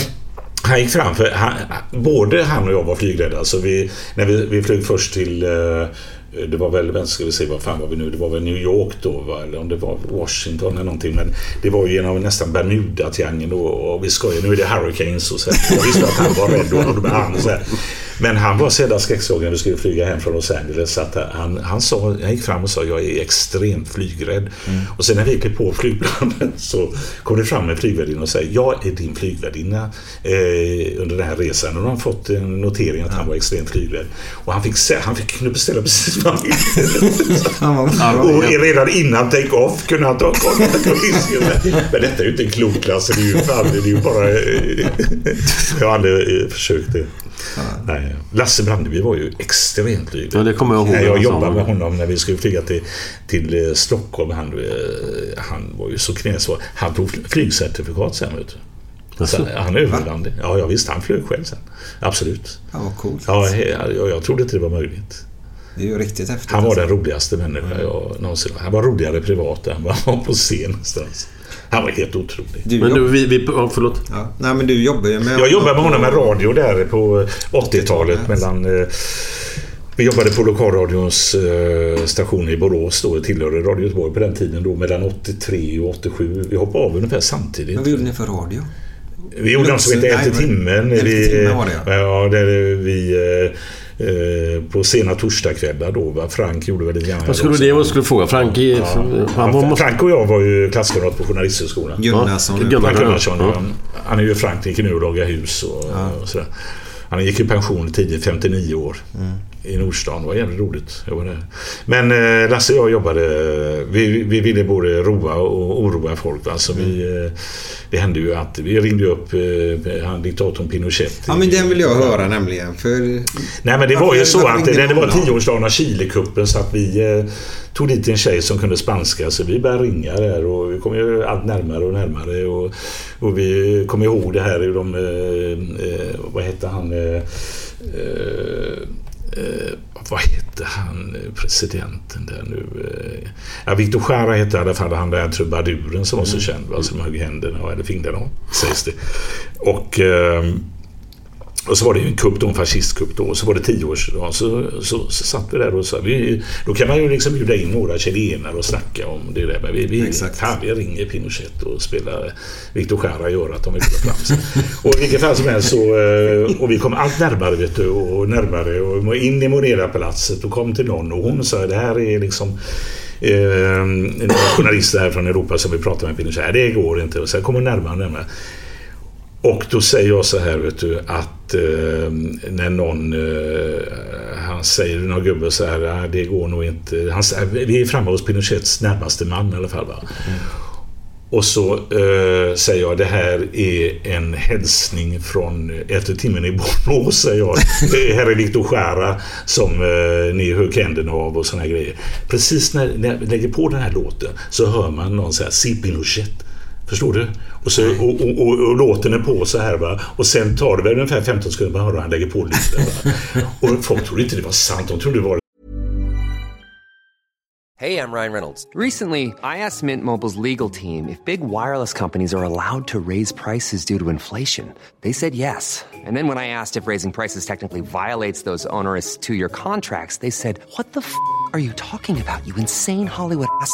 Han gick fram för han, både han och jag var flygrädda. Så vi, när vi, vi flög först till eh, det var väl, vem ska vi se, vad fan var vi nu? Det var väl New York då, va? eller om det var Washington eller någonting. Men det var ju genom nästan Bermuda-triangeln och, och vi skojade, nu är det Hurricanes och så. Jag visste att han var rädd och blev han så här. Men han var jävla skräckslagen när vi skulle flyga hem från Los Angeles. Så att han, han, sa, han gick fram och sa jag är extremt flygrädd. Och sen när vi klev på flygplanet så kom det fram en flygvärdinna och sa jag är din flygvärdinna eh, under den här resan. Och då har han fått en notering att han var extremt flygrädd. Och han fick, han fick kunna beställa precis vad han ville. Och redan innan take-off kunde han ta på risken. Men detta är ju inte en klok klass. Det är ju, fan, det är ju bara... eh, Jag har aldrig eh, försökt det. Nej. Lasse Brandeby var ju extremt flygrädd. Ja, det kommer jag ihåg. Jag sa jobbade med honom när vi skulle flyga till, till eh, Stockholm. Han, eh, han var ju så knäsvår. Han tog flygcertifikat sen, vet du. Så Jaså? han överlevde. Ja, ja, visst. Han flög själv sen. Absolut. Ja, vad coolt. Ja, jag, jag trodde inte det var möjligt. Det är ju riktigt häftigt. Han var alltså. den roligaste människa jag någonsin Han var roligare privat än vad han var på scen någonstans. Han var helt otrolig. Du, Men jobb... du, vi... vi ja, förlåt. ja. Nej, men du jobbar ju med... Jag jobbade med honom med radio där på 80-talet mellan... eh, Vi jobbade på lokalradions eh, station i Borås då, tillhörde Radio Göteborg på den tiden då mellan 83 och 87. Vi hoppade av ungefär samtidigt. Men vad gjorde ni för radio? Vi gjorde något som hette Efter timmen. Vi, timmen var det, ja. ja. där vi eh, på sena torsdagskvällar då. Va? Frank gjorde väl lite grann. Vad skulle det jag skulle fråga? Frank, ja. han. Ja, Frank och jag var ju klasskamrat på Journalisthögskolan. Gunnarsson. Ja, Gunnar- Frank Gunnarsson. Ja. Han, han är ju i Frankrike nu och lagar hus och, och sådär. Han gick i pension tidigt, 59 år. I Nordstan. Det var jävligt roligt. Jag var där. Men eh, Lasse och jag jobbade... Vi, vi ville både roa och oroa folk. Va? Så vi, eh, det hände ju att vi ringde upp eh, han, diktatorn Pinochet. Ja, men den vill jag höra nämligen. För... Nej men det var ju så att det ni var tioårsdagen av Chilekuppen så att vi eh, tog dit en tjej som kunde spanska så vi började ringa där och vi kom ju allt närmare och närmare och, och vi kom ihåg det här hur de, eh, eh, vad hette han, eh, eh, eh, vad hette han, eh, presidenten där nu? Eh, ja, Victor Jara hette i alla fall han där trubaduren som var så känd, va, som högg händerna och hade fingrarna sägs det. Och ehm, Och så var det ju en kupp då, en fascistkupp då. Och så var det tioårsdagen. Så, så, så satt vi där och sa, vi, då kan man ju liksom bjuda in några chilenare och snacka om det där. Men vi, vi, Exakt. fan, vi ringer Pinochet och spelar Victor Jara i örat om vi vill fram. Och i vilket fall som helst så, eh, och vi kom allt närmare vet du, och närmare och in i Morera-palatset och kom till någon och hon sa det här är liksom eh, en journalist här från Europa som vi pratade med Pinochet. Det går inte. Och sen kommer närmare och närmare. Och då säger jag så här, vet du, att eh, när någon, eh, han säger, någon gubbe så här, "Nej, det går nog inte. Han, säger, vi är framme hos Pinochets närmaste man i alla fall. Va? Och så eh, säger jag, det här är en hälsning från efter timmen i Borås, säger jag. Här är Victor Jara som eh, ni hör känderna av och såna här grejer. Precis när, när jag lägger på den här låten så hör man någon säga, si Pinochet. Förstår du? Och, så, och, och, och, och låten är på så här va. Och sen tar det väl ungefär 15 sekunder man hör han lägger på lite. Va? Och folk trodde inte det var sant. De trodde det var Hey, I'm Ryan Reynolds. Recently, I asked Mint Mobile's legal team if big wireless companies are allowed to raise prices due to inflation. They said yes. And then when I asked if raising prices technically violates those onerous two year contracts, they said, What the f are you talking about, you insane Hollywood ass?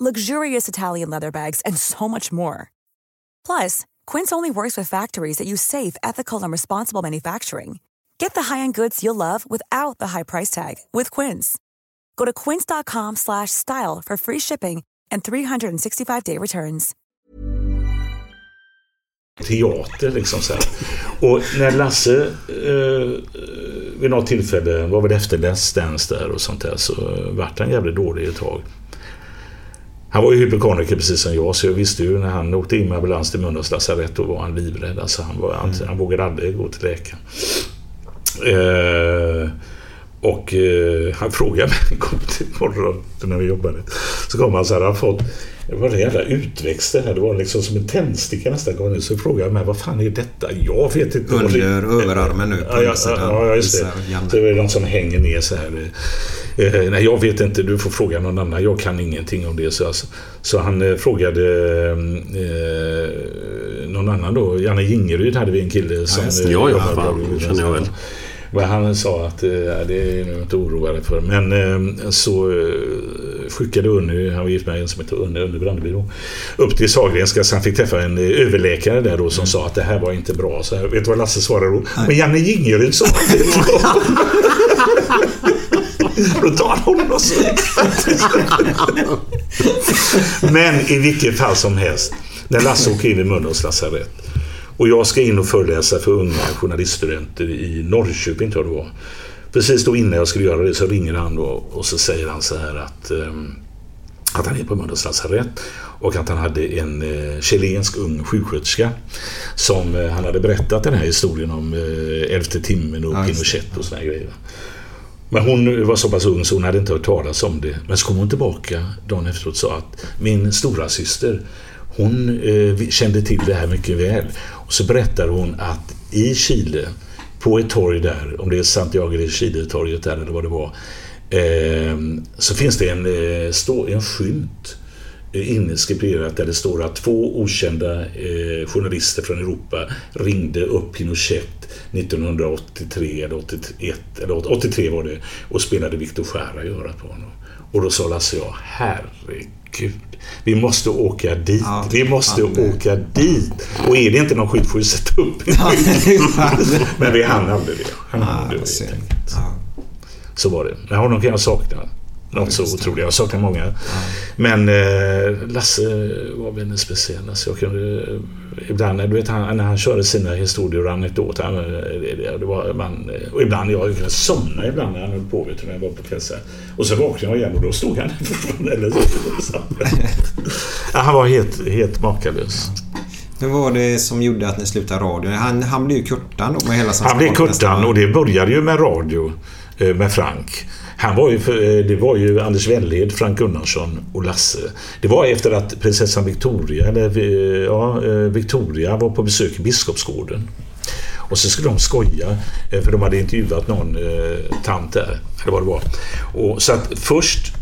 luxurious Italian leather bags, and so much more. Plus, Quince only works with factories that use safe, ethical, and responsible manufacturing. Get the high-end goods you'll love without the high price tag with Quince. Go to quince.com slash style for free shipping and 365-day returns. teater liksom så. Och när Lasse eh, vid något tillfälle var väl efter Let's Dance där och sånt där så vart han jävligt dålig ett tag. Han var ju hypokondriker precis som jag så jag visste ju när han åkte in med ambulans till Mölndals lasarett då var han livrädd. Alltså han, var, han, han vågade aldrig gå till läkaren. Eh, och eh, han frågade mig en gång till morgon när vi jobbade. Så kom han så här, han fått det var en jävla utväxt det här. Det var liksom som en tändsticka nästan. gång. Så frågade jag mig, vad fan är detta? Jag vet inte. Under överarmen nu på Ja, ja, ja, just det. Så det är någon som hänger ner så här. Eh, nej, jag vet inte. Du får fråga någon annan. Jag kan ingenting om det. Så, alltså, så han eh, frågade eh, någon annan då. Janne Jingeryd hade vi en kille som... Ja, ja, jobbade- fan, känner jag väl. vad han sa att eh, det är jag inte oroad för. Men eh, så eh, skickade Unny, han var gift med en som heter Unny, Unny Brandeby då, upp till Sahlgrenska så han fick träffa en överläkare där då som sa att det här var inte bra. Så här, vet du vad Lasse svarade då? Men Janne Jingeryd sa att det var bra. Då tar hon och så. Men i vilket fall som helst. När Lasse åker in i Mölndals lasarett och jag ska in och föreläsa för unga journaliststudenter i Norrköping tror jag det var. Precis då innan jag skulle göra det så ringer han då och så säger han så här att, ehm, att han är på Mölndals lasarett och att han hade en eh, chilensk ung sjuksköterska som eh, han hade berättat den här historien om eh, elfte timmen och Ja. Pinochet och såna här grejer. Men hon var så pass ung så hon hade inte hört talas om det. Men så kom hon tillbaka dagen efteråt och sa att min stora syster hon eh, kände till det här mycket väl. Och så berättar hon att i Chile, på ett torg där, om det är Santiago de Chile-torget där eller vad det var, eh, så finns det en, eh, stå, en skymt inskriberat där det står att två okända eh, journalister från Europa ringde upp Pinochet 1983 eller 81, eller 83 var det och spelade Victor Jara i örat på honom. Och då sa Lasse och jag, herregud, vi måste åka dit. Ja, vi måste ja, det- åka dit. Och är det inte någon skit får vi sätta upp en Ja, det det. Men vi hann aldrig det. Han Ja, aldrig vad det. Ja. Så var det. Men honom kan jag sakna. Något så otroligt. Jag saknar många. Men eh, Lasse var väldigt speciell. Alltså jag kunde, ibland du vet, han, när han körde sina historier och anekdoter. Han, det, det, det var, man, och ibland jag kunde somna ibland när han höll på. Vet när jag var på kvällen. Och så vaknade jag igen och då stod han eller så. Han var helt, helt makalös. Hur var det som gjorde att ni slutade radio? Han, han blev ju Kurtan då med hela Han blev Kurtan och det började ju med radio eh, med Frank. Han var ju, för- eh, det var ju Anders Wellhed, Frank Gunnarsson och Lasse. Det var efter att prinsessan Victoria, eller eh, ja, eh, Victoria var på besök i Biskopsgården. Och så skulle de skoja, för de hade intervjuat någon eh, tant där. Eller vad det var. Och, så att först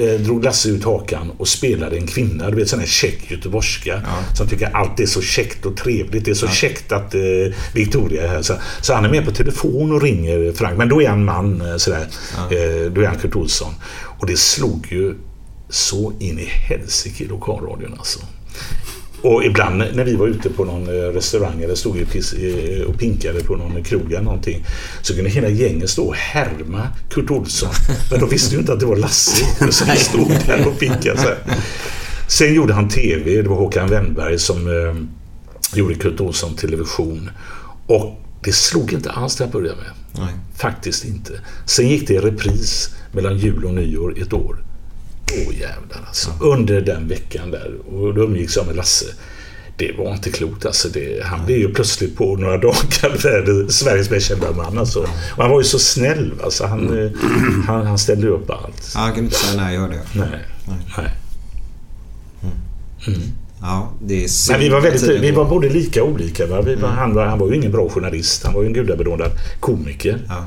eh, drog Lasse ut hakan och spelade en kvinna. Du vet sån här käck göteborgska. Som tycker allt är så käckt och trevligt. Det är så käckt att eh, Victoria är här. Så, så han är med på telefon och ringer Frank. Men då är han man. eh, Sådär. Eh, då är han Kurt Olsson. Och det slog ju så in i helsike i lokalradion alltså. Och ibland när vi var ute på någon eh, restaurang eller stod eh, och pinkade på någon krog eller någonting så kunde hela gänget stå och härma Kurt Olsson. Men de visste ju inte att det var Lasse som stod där och pinkade. Så här. Sen gjorde han TV. Det var Håkan Wennberg som eh, gjorde Kurt Olsson television. Och det slog inte alls till att börja med. Nej. Faktiskt inte. Sen gick det i repris mellan jul och nyår ett år. Åh jävlar alltså. Under den veckan där. Och då umgicks jag med Lasse. Det var inte klokt alltså. Det, han blev ju plötsligt på några dagar Sveriges mest kända man alltså. Och han var ju så snäll alltså. Han, eh, han, han ställde upp allt. Ja, han kunde inte säga nej, jag hörde jag. Nej. Nej. Ja, det är Men vi var, väldigt, vi var både lika och olika. Va? Vi var, han, var, han var ju ingen bra journalist. Han var ju en gudabenådad komiker. Ja.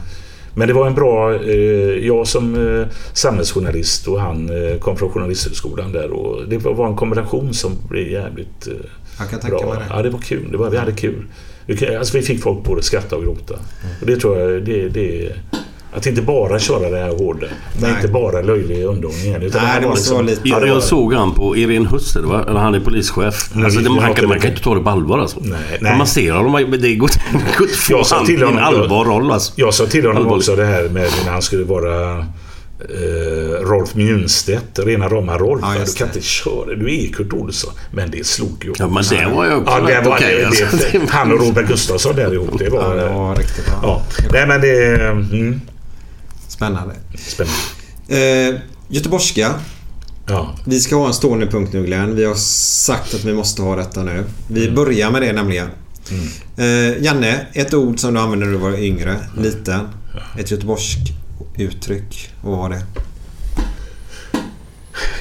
Men det var en bra... Eh, jag som eh, samhällsjournalist och han eh, kom från Journalisthögskolan där. Och det var en kombination som blev jävligt eh, Jag kan bra. mig det. Ja, det var kul. Det var, vi hade kul. Alltså, vi fick folk både skratta och gråta. Och det tror jag... Det, det, att inte bara köra det här hårda. Nej. inte bara löjlig underhållning. Utan Nej, det var måste vara lite- Ja, Jag, det jag såg han på Irene Husser, va? Eller han är polischef. Nej, alltså, det, man, kan, man det. kan inte ta det på allvar alltså. Nej, nej. man ser honom, det går inte att få han till i en honom- allvar roll alltså. Jag sa till honom Allvarligt. också det här med när han skulle vara eh, Rolf Mjunstedt, rena rama Rolf. Ja, du kan det. inte köra, du är Kurt Olsson. Men det slog ju. Ja, men det var ju också Ja, det var, okej, det, alltså. det, Han och Robert Gustafsson där ihop. Det var... Ja, det var riktigt bra. Ja. Nej men det... Mm, Spännande. spännande. Eh, göteborgska. Ja. Vi ska ha en stående punkt nu Glenn. Vi har sagt att vi måste ha detta nu. Vi Mm. börjar med det nämligen. Eh, Janne, ett ord som du använde när du var yngre, liten. Ett göteborgsk uttryck. Vad var det?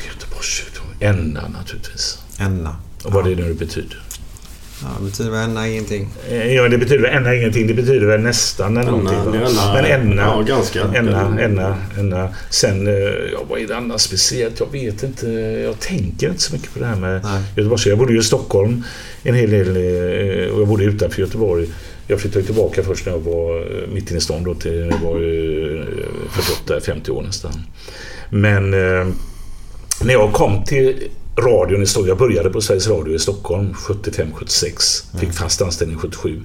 Göteborgs Enna naturligtvis. Enna. Och vad det nu betyder. Ja, det betyder väl enna ingenting. Eh, Ja, det betyder väl enna ingenting. Det betyder väl nästan eller någonting. enna- Men enna. ja, ganska. Enna, enna, enna. Sen, eh, ja, vad är det annars speciellt? Jag vet inte. Jag tänker inte så mycket på det här med Nej. Göteborg. Jag bodde ju i Stockholm en hel del eh, och jag bodde utanför Göteborg. Jag flyttade tillbaka först när jag var mitt inne i stan då till jag var eh, 48, 50 år nästan. Men när jag kom till radion i Stockholm, jag började på Sveriges Radio i Stockholm 75-76. Fick fast anställning 77.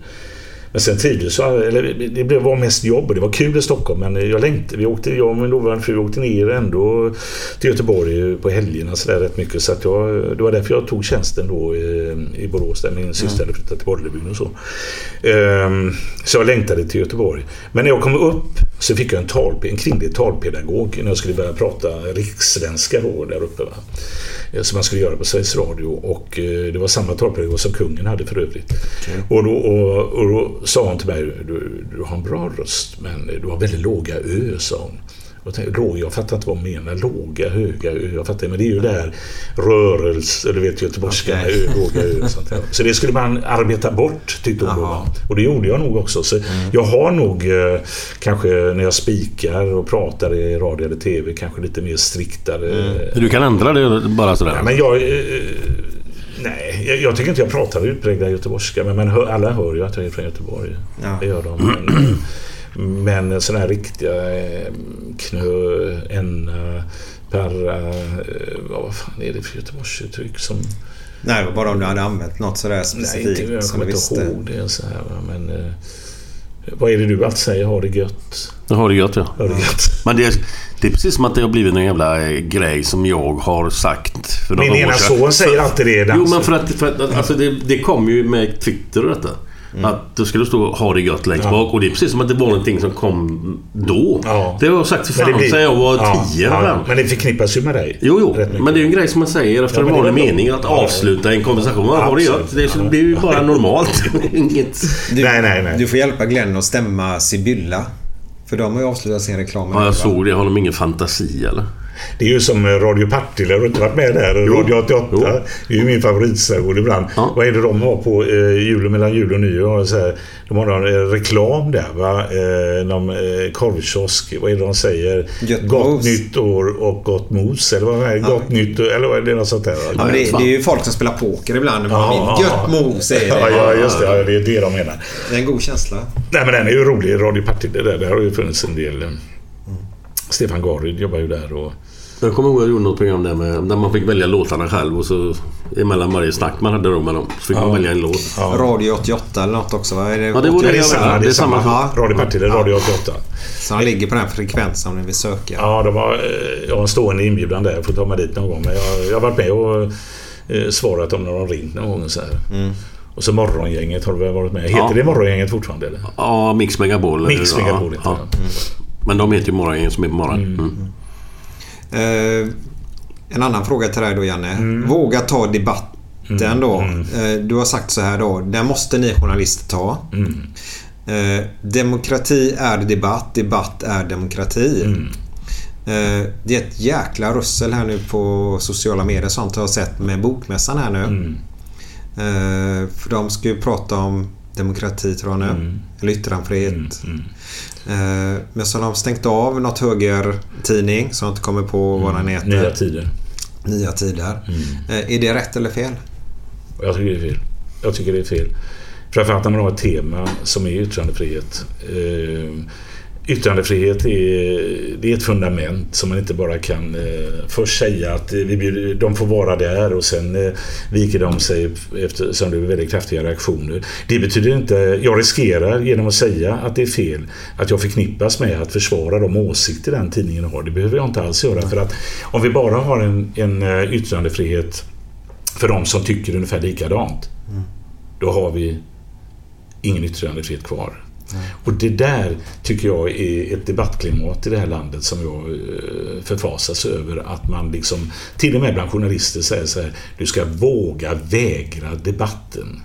Men sen trivdes jag, eller det blev- var mest jobb och det var kul i Stockholm men jag längtade, vi åkte, jag och min dåvarande fru åkte ner ändå till Göteborg på helgerna så där rätt mycket så att jag, det var därför jag tog tjänsten då i, i Borås där min syster hade flyttat till Bollebygden och så. Ehm, så jag längtade till Göteborg. Men när jag kom upp så fick jag en, tal, en kvinnlig talpedagog när jag skulle börja prata rikssvenska då där uppe. Va? Eh, Som man skulle göra på Sveriges Radio och eh, det var samma talpedagog som kungen hade för övrigt. Och, då, och, och då sa hon till mig, du, du har en bra röst men du har väldigt låga ö, sa hon. Jag, tänkte, låg, jag fattar inte vad hon menar. Låga, höga ö. Jag fattar, men det är ju det här rörelse, eller vet göteborgska, ö, låga ö. Sånt där. Så det skulle man arbeta bort, tyckte hon då. Och det gjorde jag nog också. Så Jag har nog eh, kanske när jag spikar och pratar i radio eller TV kanske lite mer striktare. Du kan ändra det bara sådär. Ja, men jag... Eh, nej, jag, jag tycker inte jag pratar utpräglad göteborgska. Men, men hör, alla hör ju att jag är från Göteborg. Ja. Det gör de. Men, men sådana här riktiga eh, knö, enna, perra... Eh, vad fan är det för Göteborgsuttryck som... Nej, bara om du hade använt något sådär Nej, specifikt inte, jag som du kommer inte visste. ihåg det så här. Men, eh, Vad är det du alltid säger? Ha det gött. Jag har det gött ja. Ha det gött. Men det är, det är precis som att det har blivit en jävla grej som jag har sagt för några Min ena år sedan. son säger alltid det. Jo men för att, för att alltså det, det kom ju med Twitter och detta. Att det skulle stå ha det gött längst Mm. Ja. bak. Och det är precis som att det var någonting som kom då. Ja. Det har jag sagt för Men det fan blir- sedan jag var Ja, tio. ja. Men det förknippas ju med dig. Jo, jo. Men det är ju en grej som man säger efter Ja, en men det är vanlig mening. Att avsluta en konversation. Ja, ha det gött. Det blir ju bara normalt. Inget... Du, Nej, nej, nej. Du får hjälpa Glenn att stämma Sibylla. För de har ju avslutat sin reklam. Ja, jag såg det. Har de ingen fantasi eller? Det är ju som Radio Partille. Har du inte varit med där? Jo. Radio 88. Jo. Det är ju min favoritstation ibland. Ja. Vad är det de har på eh, julen mellan jul och nyår? Så här, de har någon eh, reklam där va? Eh, någon eh, korvkiosk. Vad är det de säger? Gött gott mos. nytt år och gott mos. Eller vad är det? Gott nytt Eller vad är det? Något sånt där. Ja, det, det är ju folk som spelar poker ibland. Ja, Gött mos säger ja, det. ja, just det. Ja, det är det de menar. Det är en god känsla. Nej, men den är ju rolig. Radio Partille där. Där har ju funnits en del. Stefan Garyd jobbar ju där och Jag kommer ihåg att jag gjorde något program där, med, där man fick välja låtarna själv och så emellan varje snack man hade då med dem så fick man välja en låt. Radio 88 eller något också va? Är det Ja, det var 88? det det är samma. Det är samma. Ja. Radio Partille, Radio 88. Så han ligger på den frekvensen om ni vill söka. Ja, de har, eh, jag har en stående inbjudan där. Jag får ta mig dit någon gång. Men jag, jag har varit med och eh, svarat dem när de ringt någon gång. Så här. Och så Morgongänget har du väl varit med? Heter Ja. det Morgongänget fortfarande? Eller? Ja, Mix Megapol. Mix Ja, Megapol heter ja. det. Men de heter ju Morgongänget som är på morgonen. Mm. Eh, en annan fråga till dig då Janne. Mm. Våga ta debatten då. Eh, du har sagt så här då. Den måste ni journalister ta. Mm. Eh, demokrati är debatt. Debatt är demokrati. Mm. Eh, det är ett jäkla russel här nu på sociala medier sånt har jag sett med Bokmässan här nu. Mm. Eh, för de ska ju prata om demokrati tror jag nu. Mm. Eller yttrandefrihet. Eh, men så har de stängt av något högertidning som jag inte kommer på vad den heter. Mm. Nya tider. Nya tider. Mm. Eh, är det rätt eller fel? Jag tycker det är fel. Jag tycker det är fel. Framförallt när man har ett tema som är yttrandefrihet. Yttrandefrihet är, det är ett fundament som man inte bara kan eh, först säga att eh, vi bjuder, de får vara där och sen eh, viker de sig eftersom det är väldigt kraftiga reaktioner. Det betyder inte, jag riskerar genom att säga att det är fel att jag förknippas med att försvara de åsikter den tidningen har. Det behöver jag inte alls göra för att om vi bara har en, en eh, yttrandefrihet för de som tycker ungefär likadant. Då har vi ingen yttrandefrihet kvar. Och det där tycker jag är ett debattklimat i det här landet som jag eh, förfasas över. Att man liksom, till och med bland journalister säger så här, du ska våga vägra debatten.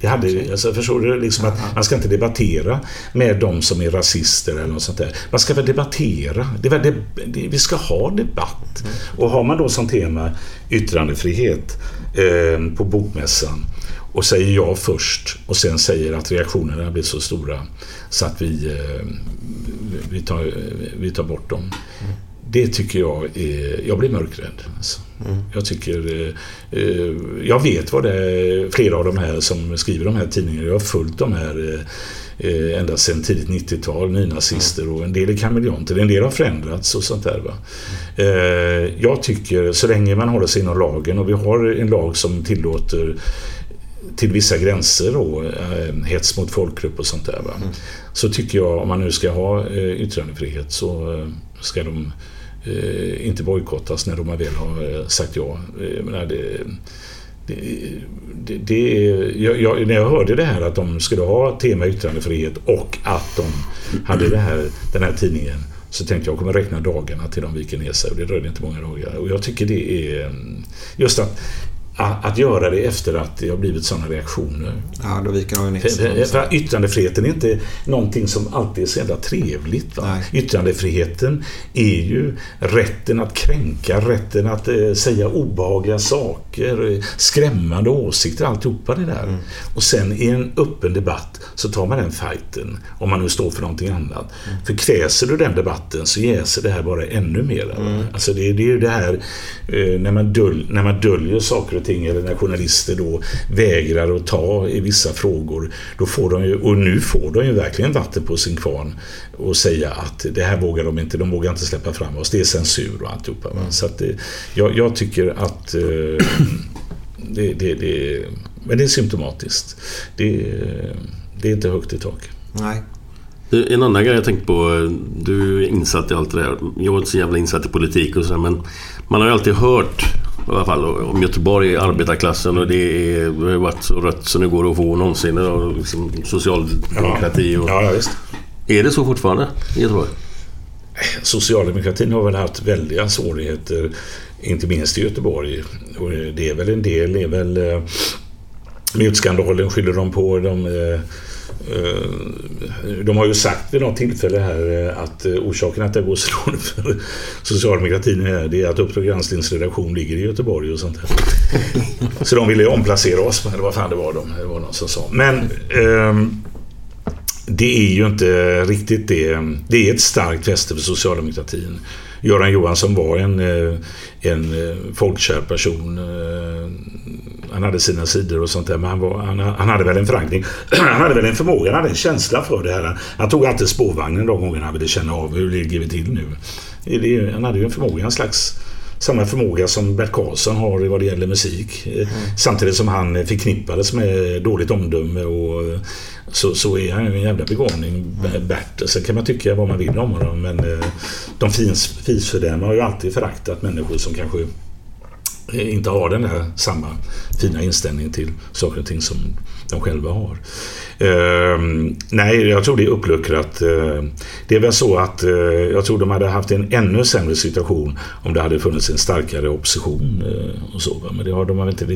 Det hade, alltså, förstår du? Liksom att man ska inte debattera med de som är rasister eller något sånt där. Man ska väl debattera. Det väl det, det, vi ska ha debatt. Och har man då som tema yttrandefrihet eh, på Bokmässan och säger ja först och sen säger att reaktionerna blir så stora så att vi, eh, vi, tar, vi tar bort dem. Det tycker jag är... Jag blir mörkrädd. Alltså. Jag tycker... eh, eh, Jag vet vad det är, flera av de här som skriver de här tidningarna. Jag har följt de här eh, eh, ända sedan tidigt 90-tal, nynazister och en del är kameleonter. En del har förändrats och sånt där. Va? Eh, Jag tycker, så länge man håller sig inom lagen och vi har en lag som tillåter till vissa gränser då, eh, hets mot folkgrupp och sånt där. Va? Så tycker jag, om man nu ska ha eh, yttrandefrihet så eh, ska de inte bojkottas när de väl har sagt ja. Jag det, det, det, det jag, jag, när jag hörde det här att de skulle ha tema yttrandefrihet och att de hade det här, den här tidningen så tänkte jag jag kommer räkna dagarna till de viker ner sig och det dröjde inte många dagar. Och jag tycker det är mm, just att att att göra det efter att det har blivit sådana reaktioner. Ja, då viker de ner sig. för, yttrandefriheten är inte någonting som alltid är så jävla trevligt. Va? Yttrandefriheten är ju rätten att kränka, rätten att eh, säga obehagliga saker, eh, skrämmande åsikter, alltihopa det där. Mm. Och sen i en öppen debatt så tar man den fighten, om man nu står för någonting annat. Mm. För kväser du den debatten så jäser det här bara ännu mer. Mm. Alltså det, det är ju det här eh, när, man döl, när man döljer saker och ting eller när journalister då vägrar att ta i vissa frågor. Då får de ju, och nu får de ju verkligen vatten på sin kvarn och säga att det här vågar de inte, de vågar inte släppa fram oss. Det är censur och alltihopa. Va? Så att det, jag, jag tycker att eh, det, det, det, men det är symptomatiskt. Det, det är inte högt i tak. Nej. En annan grej jag tänkt på. Du är insatt i allt det där. Jag var inte så jävla insatt i politik och sådär men man har ju alltid hört i alla fall om Göteborg, arbetarklassen och det, är, det har varit så rött som det går att få någonsin. Och liksom socialdemokrati och... Ja, ja, visst. Är det så fortfarande i Göteborg? Socialdemokratin har väl haft väldiga svårigheter, inte minst i Göteborg. Och det är väl en del, det är väl eh, mutskandalen skyller de på. De, eh, Eh, de har ju sagt vid något tillfälle här eh, att eh, orsaken att det går så dåligt för socialdemokratin är, det är att Uppdrag gransknings redaktion ligger i Göteborg och sånt där. Så de ville ju omplacera oss, eller vad fan det var de, det var någon som sa. Men ehm, det är ju inte riktigt det. Det är ett starkt fäste för socialdemokratin. Göran Johansson var en, en folkkär person. Han hade sina sidor och sånt där, men han, var, han, han hade väl en förankring. Han hade väl en förmåga, han hade en känsla för det här. Han tog alltid spårvagnen de gångerna han ville känna av hur ligger vi till nu. Det Han hade ju en förmåga, en slags samma förmåga som Bert Karlsson har vad det gäller musik. Eh, Samtidigt som han förknippades med dåligt omdöme och så, så är han ju en jävla begåvning, Bert. Sen kan man tycka vad man vill om honom men eh, de fins, fisfördämar har ju alltid föraktat människor som kanske inte har den där samma fina inställningen till saker och ting som de själva har. Eh, nej, jag tror det är uppluckrat. Eh, det är väl så att eh, jag tror de hade haft en ännu sämre situation om det hade funnits en starkare opposition eh, och så. va. Men det har de har inte,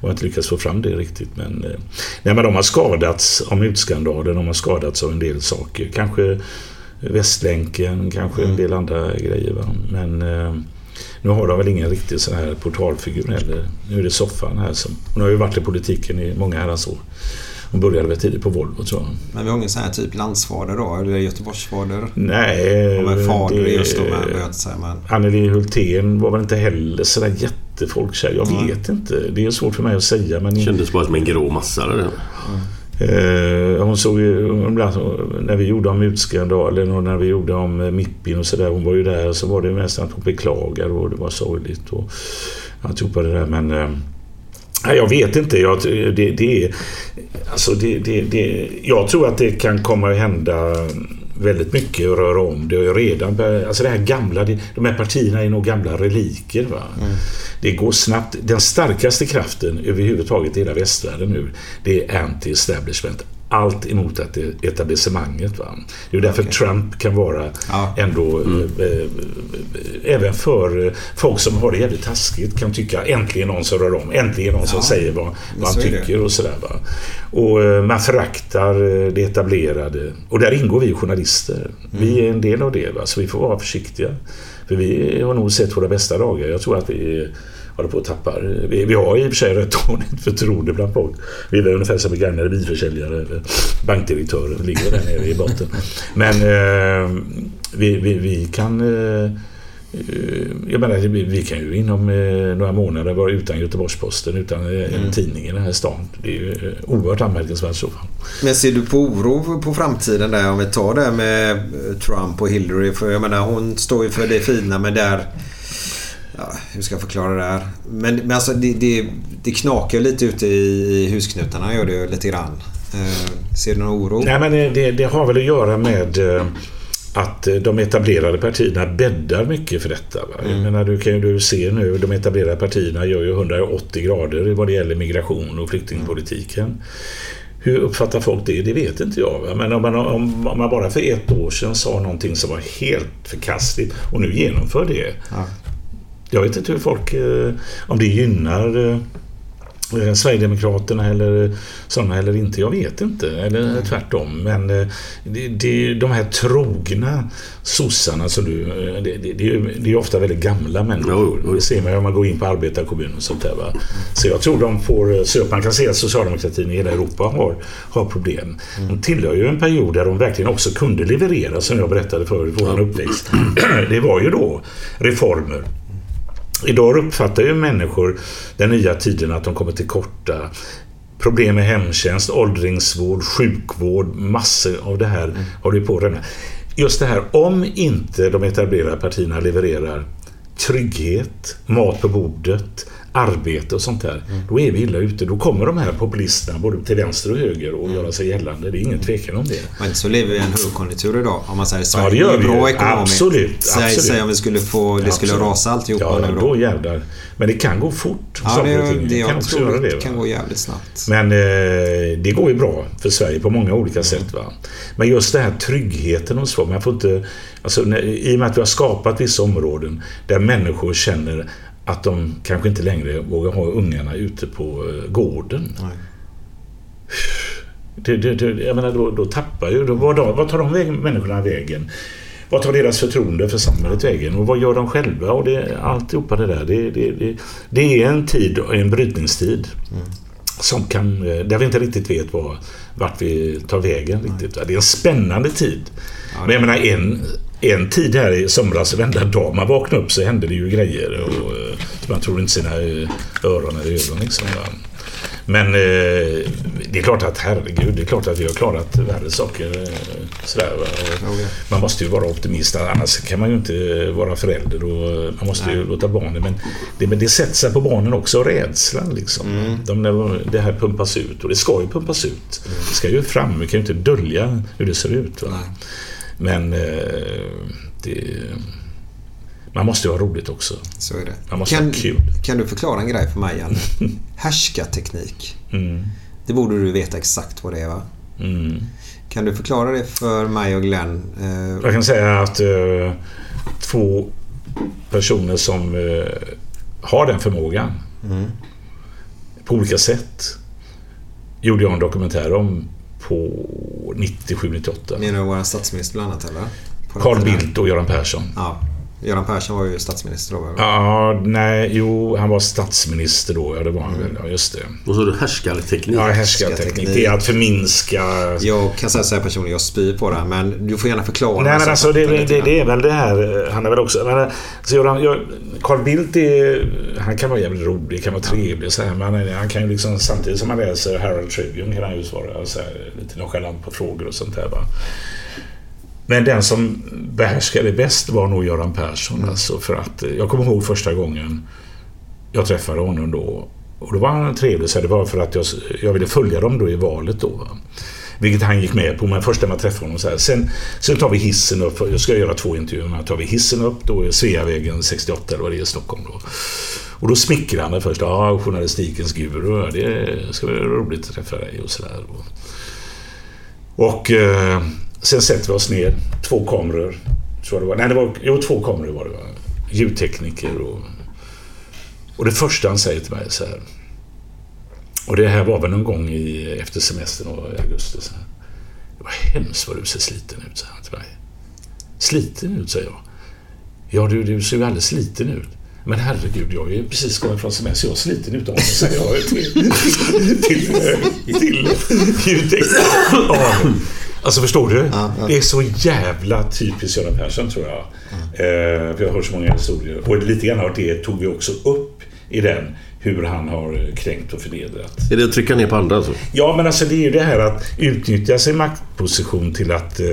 har inte lyckats få fram det riktigt. Men, eh, nej, men de har skadats av mutskandalen, de har skadats av en del saker. Kanske Västlänken, kanske en del andra grejer. Va? Men eh, nu har de väl ingen riktig sån här portalfigur heller. Nu är det soffan här som... Hon har ju varit i politiken i många herrans år. Hon började väl tidigt på Volvo tror jag. Men vi har ingen sån här typ landsfader då? Eller Göteborgsfader? Nej... Om en fader det- just då med böter. Men... Anneli Hultén var väl inte heller sådär jättefolkkär. Jag vet inte. Det är svårt för mig att säga. Men Kändes bara som en grå massa där. Eh, hon såg ju, ibland när vi gjorde om mutskandalen och när vi gjorde om eh, Mippin och sådär. Hon var ju där och så var det mest att hon beklagade och det var sorgligt och alltihopa det där. Men eh, jag vet inte. Jag, det, det, alltså det, det, det, jag tror att det kan komma att hända väldigt mycket och röra om. Det ju redan börjat, alltså det här gamla, det, de här partierna är nog gamla reliker. Va? Det går snabbt. Den starkaste kraften överhuvudtaget i hela västvärlden nu, det är anti-establishment. Allt emot att det- etablissemanget. Va? Det är därför Trump kan vara ändå, eh, eh, även för folk som har det jävligt taskigt, kan tycka äntligen någon som rör om, äntligen någon som Ja, säger vad, vad han är det. tycker och sådär. Va? Och eh, man föraktar eh, det etablerade. Och där ingår vi journalister. Vi är en del av det, va? så vi får vara försiktiga. För vi har nog sett våra bästa dagar. Jag tror att vi håller på att tappa. Vi, vi har i och för sig rätt dåligt förtroende bland folk. Vi är väl ungefär som begagnade bilförsäljare eller bankdirektörer. ligger där nere i botten. Men eh, vi, vi, vi kan... Eh, Jag menar, vi kan ju inom eh, några månader vara utan Göteborgs-Posten, utan eh, en tidning i den här stan. Det är ju eh, oerhört anmärkningsvärt i så fall. Men ser du på oro på framtiden där om vi tar det med eh, Trump och Hillary? För jag menar hon står ju för det fina men där... Ja, hur ska jag förklara det här? Men, men alltså det, det, det knakar lite ute i, husknutarna gör det ju lite grann. Eh, ser du någon oro? Nej, men det- det, har väl att göra med eh, att eh, de etablerade partierna bäddar mycket för detta. Va? Jag menar, du kan ju du se nu, de etablerade partierna gör ju 180 grader vad det gäller migration och flyktingpolitiken. Hur uppfattar folk det? Det vet inte jag. Va? Men om man, om, om man bara för ett år sedan sa någonting som var helt förkastligt och nu genomför det. Jag vet inte hur folk, eh, om det gynnar eh, Sverigedemokraterna eller sådana eller inte. Jag vet inte. Eller tvärtom. Men eh, det, det, de här trogna sossarna som du... Det, det, det, är ofta väldigt gamla människor. Det ser man ju om man går in på arbetarkommunen och sånt där. Va? Så jag tror de får... Så man kan se att socialdemokratin i hela Europa har, har problem. De tillhör ju en period där de verkligen också kunde leverera, som jag berättade förut, vår uppväxt. Det var ju då reformer. Idag uppfattar ju människor den nya tiden att de kommer till korta. Problem med hemtjänst, åldringsvård, sjukvård, massor av det här håller ju på att rämna. Just det här, om inte de etablerade partierna levererar trygghet, mat på bordet, arbete och sånt där. Då är vi illa ute. Då kommer de här populisterna både till vänster och höger och göra sig gällande. Det är ingen tvekan om det. Men så lever vi i en högkonjunktur idag. Om man säger Ja, Sverige det gör är bra ekonomiskt. Absolut, Säg, absolut. säg om vi skulle få... Det skulle Absolut. rasa alltihopa Ja, nu då då. jävlar. Men det kan gå fort. Ja, och det, ting. det, kan jag också tror göra det det. kan gå jävligt snabbt. Men eh, det går ju bra för Sverige på många olika sätt. Va? Men just den här tryggheten hos folk. Man får inte, alltså, när, I och med att vi har skapat vissa områden där människor känner att de kanske inte längre vågar ha ungarna ute på eh, gården. Det, det, det, jag menar, då, då tappar ju... Då, vad, tar de vägen, människorna vägen? Vad tar deras förtroende för samhället vägen? Och vad gör de själva? Och det, alltihopa det där. Det, det, det, det är en tid, en brytningstid. Som kan, där vi inte riktigt vet vad, vart vi tar vägen. riktigt. Det är en spännande tid. Men jag menar en, en tid här i somras, varenda dag man vaknade upp så hände det ju grejer. Och, eh, man tror inte sina eh, öron eller ögon. Liksom? Men eh, det är klart att herregud, det är klart att vi har klarat värre saker. Eh, sådär, Man måste ju vara optimist, annars kan man ju inte vara förälder. Och man måste ju låta barnen... Men det, men det sätter sig på barnen också, rädslan. Liksom. De, när det här pumpas ut, och det ska ju pumpas ut. Det ska ju fram, vi kan ju inte dölja hur det ser ut. Va? Men eh, det, man måste ju ha roligt också. Så är det. Man måste kan, ha kul. kan du förklara en grej för mig, Janne? Härskarteknik. Mm. Det borde du veta exakt vad det är, va? Mm. Kan du förklara det för mig och Glenn? Eh, Jag kan säga att eh, två personer som eh, har den förmågan Mm. på olika sätt gjorde jag en dokumentär om på 97-98. Menar du vår statsminister bland annat, eller? Carl? Bildt och Göran Persson. Ja. Göran Persson var ju statsminister då? Ja, nej, jo, han var statsminister då. Ja, det var han Mm. väl. Ja, just det. Och så det härskarteknik. Ja, härskarteknik. Det är att förminska... Jag kan säga så här personligen, jag spyr på det. Men du får gärna förklara. Nej så men alltså det, det, det, är väl det här, eh, han är väl också... Men, alltså, Göran, jag, Carl Bildt är, han kan vara jävligt rolig, kan vara trevlig så här, men han, han kan ju liksom samtidigt som han läser Herald Tribune kan han ju svara så här, lite nonchalant på frågor och sånt där. Va? Men den som behärskade bäst var nog Göran Persson. Alltså, för att, eh, jag kommer ihåg första gången jag träffade honom då. Och då var han trevlig, så det var för att jag, jag ville följa dem då i valet då. Va? Vilket han gick med på, men först när man träffade honom så här. Sen, sen tar vi hissen upp, jag ska göra två intervjuer, men tar vi hissen upp då är Sveavägen 68, eller vad det är i Stockholm då. Och då smickrar han mig först, ja journalistikens guru, det ska bli roligt att träffa dig och sådär. Och eh, sen sätter vi oss ner, två kameror, tror jag det var. Nej, det var, jo, två kameror var det va. Ljudtekniker och... Och det första han säger till mig så här. Och det här var väl någon gång i, efter semestern och i augusti. Så här. Det var hemskt vad du ser sliten ut, säger han till mig. Sliten ut, säger jag. Ja, du, du ser ju alldeles sliten ut. Men herregud, jag är ju precis kommit från semester. Jag är sliten utav mig, säger jag till, till, till, till ljudteknikern. Ja. Alltså förstår du? Det är så jävla typiskt Göran Persson tror jag. Eh, för jag har hört så många historier. Och lite grann av det tog vi också upp i den. Hur han har kränkt och förnedrat. Är det att trycka ner på andra alltså? Ja, men alltså det är ju det här att utnyttja sin maktposition till att eh,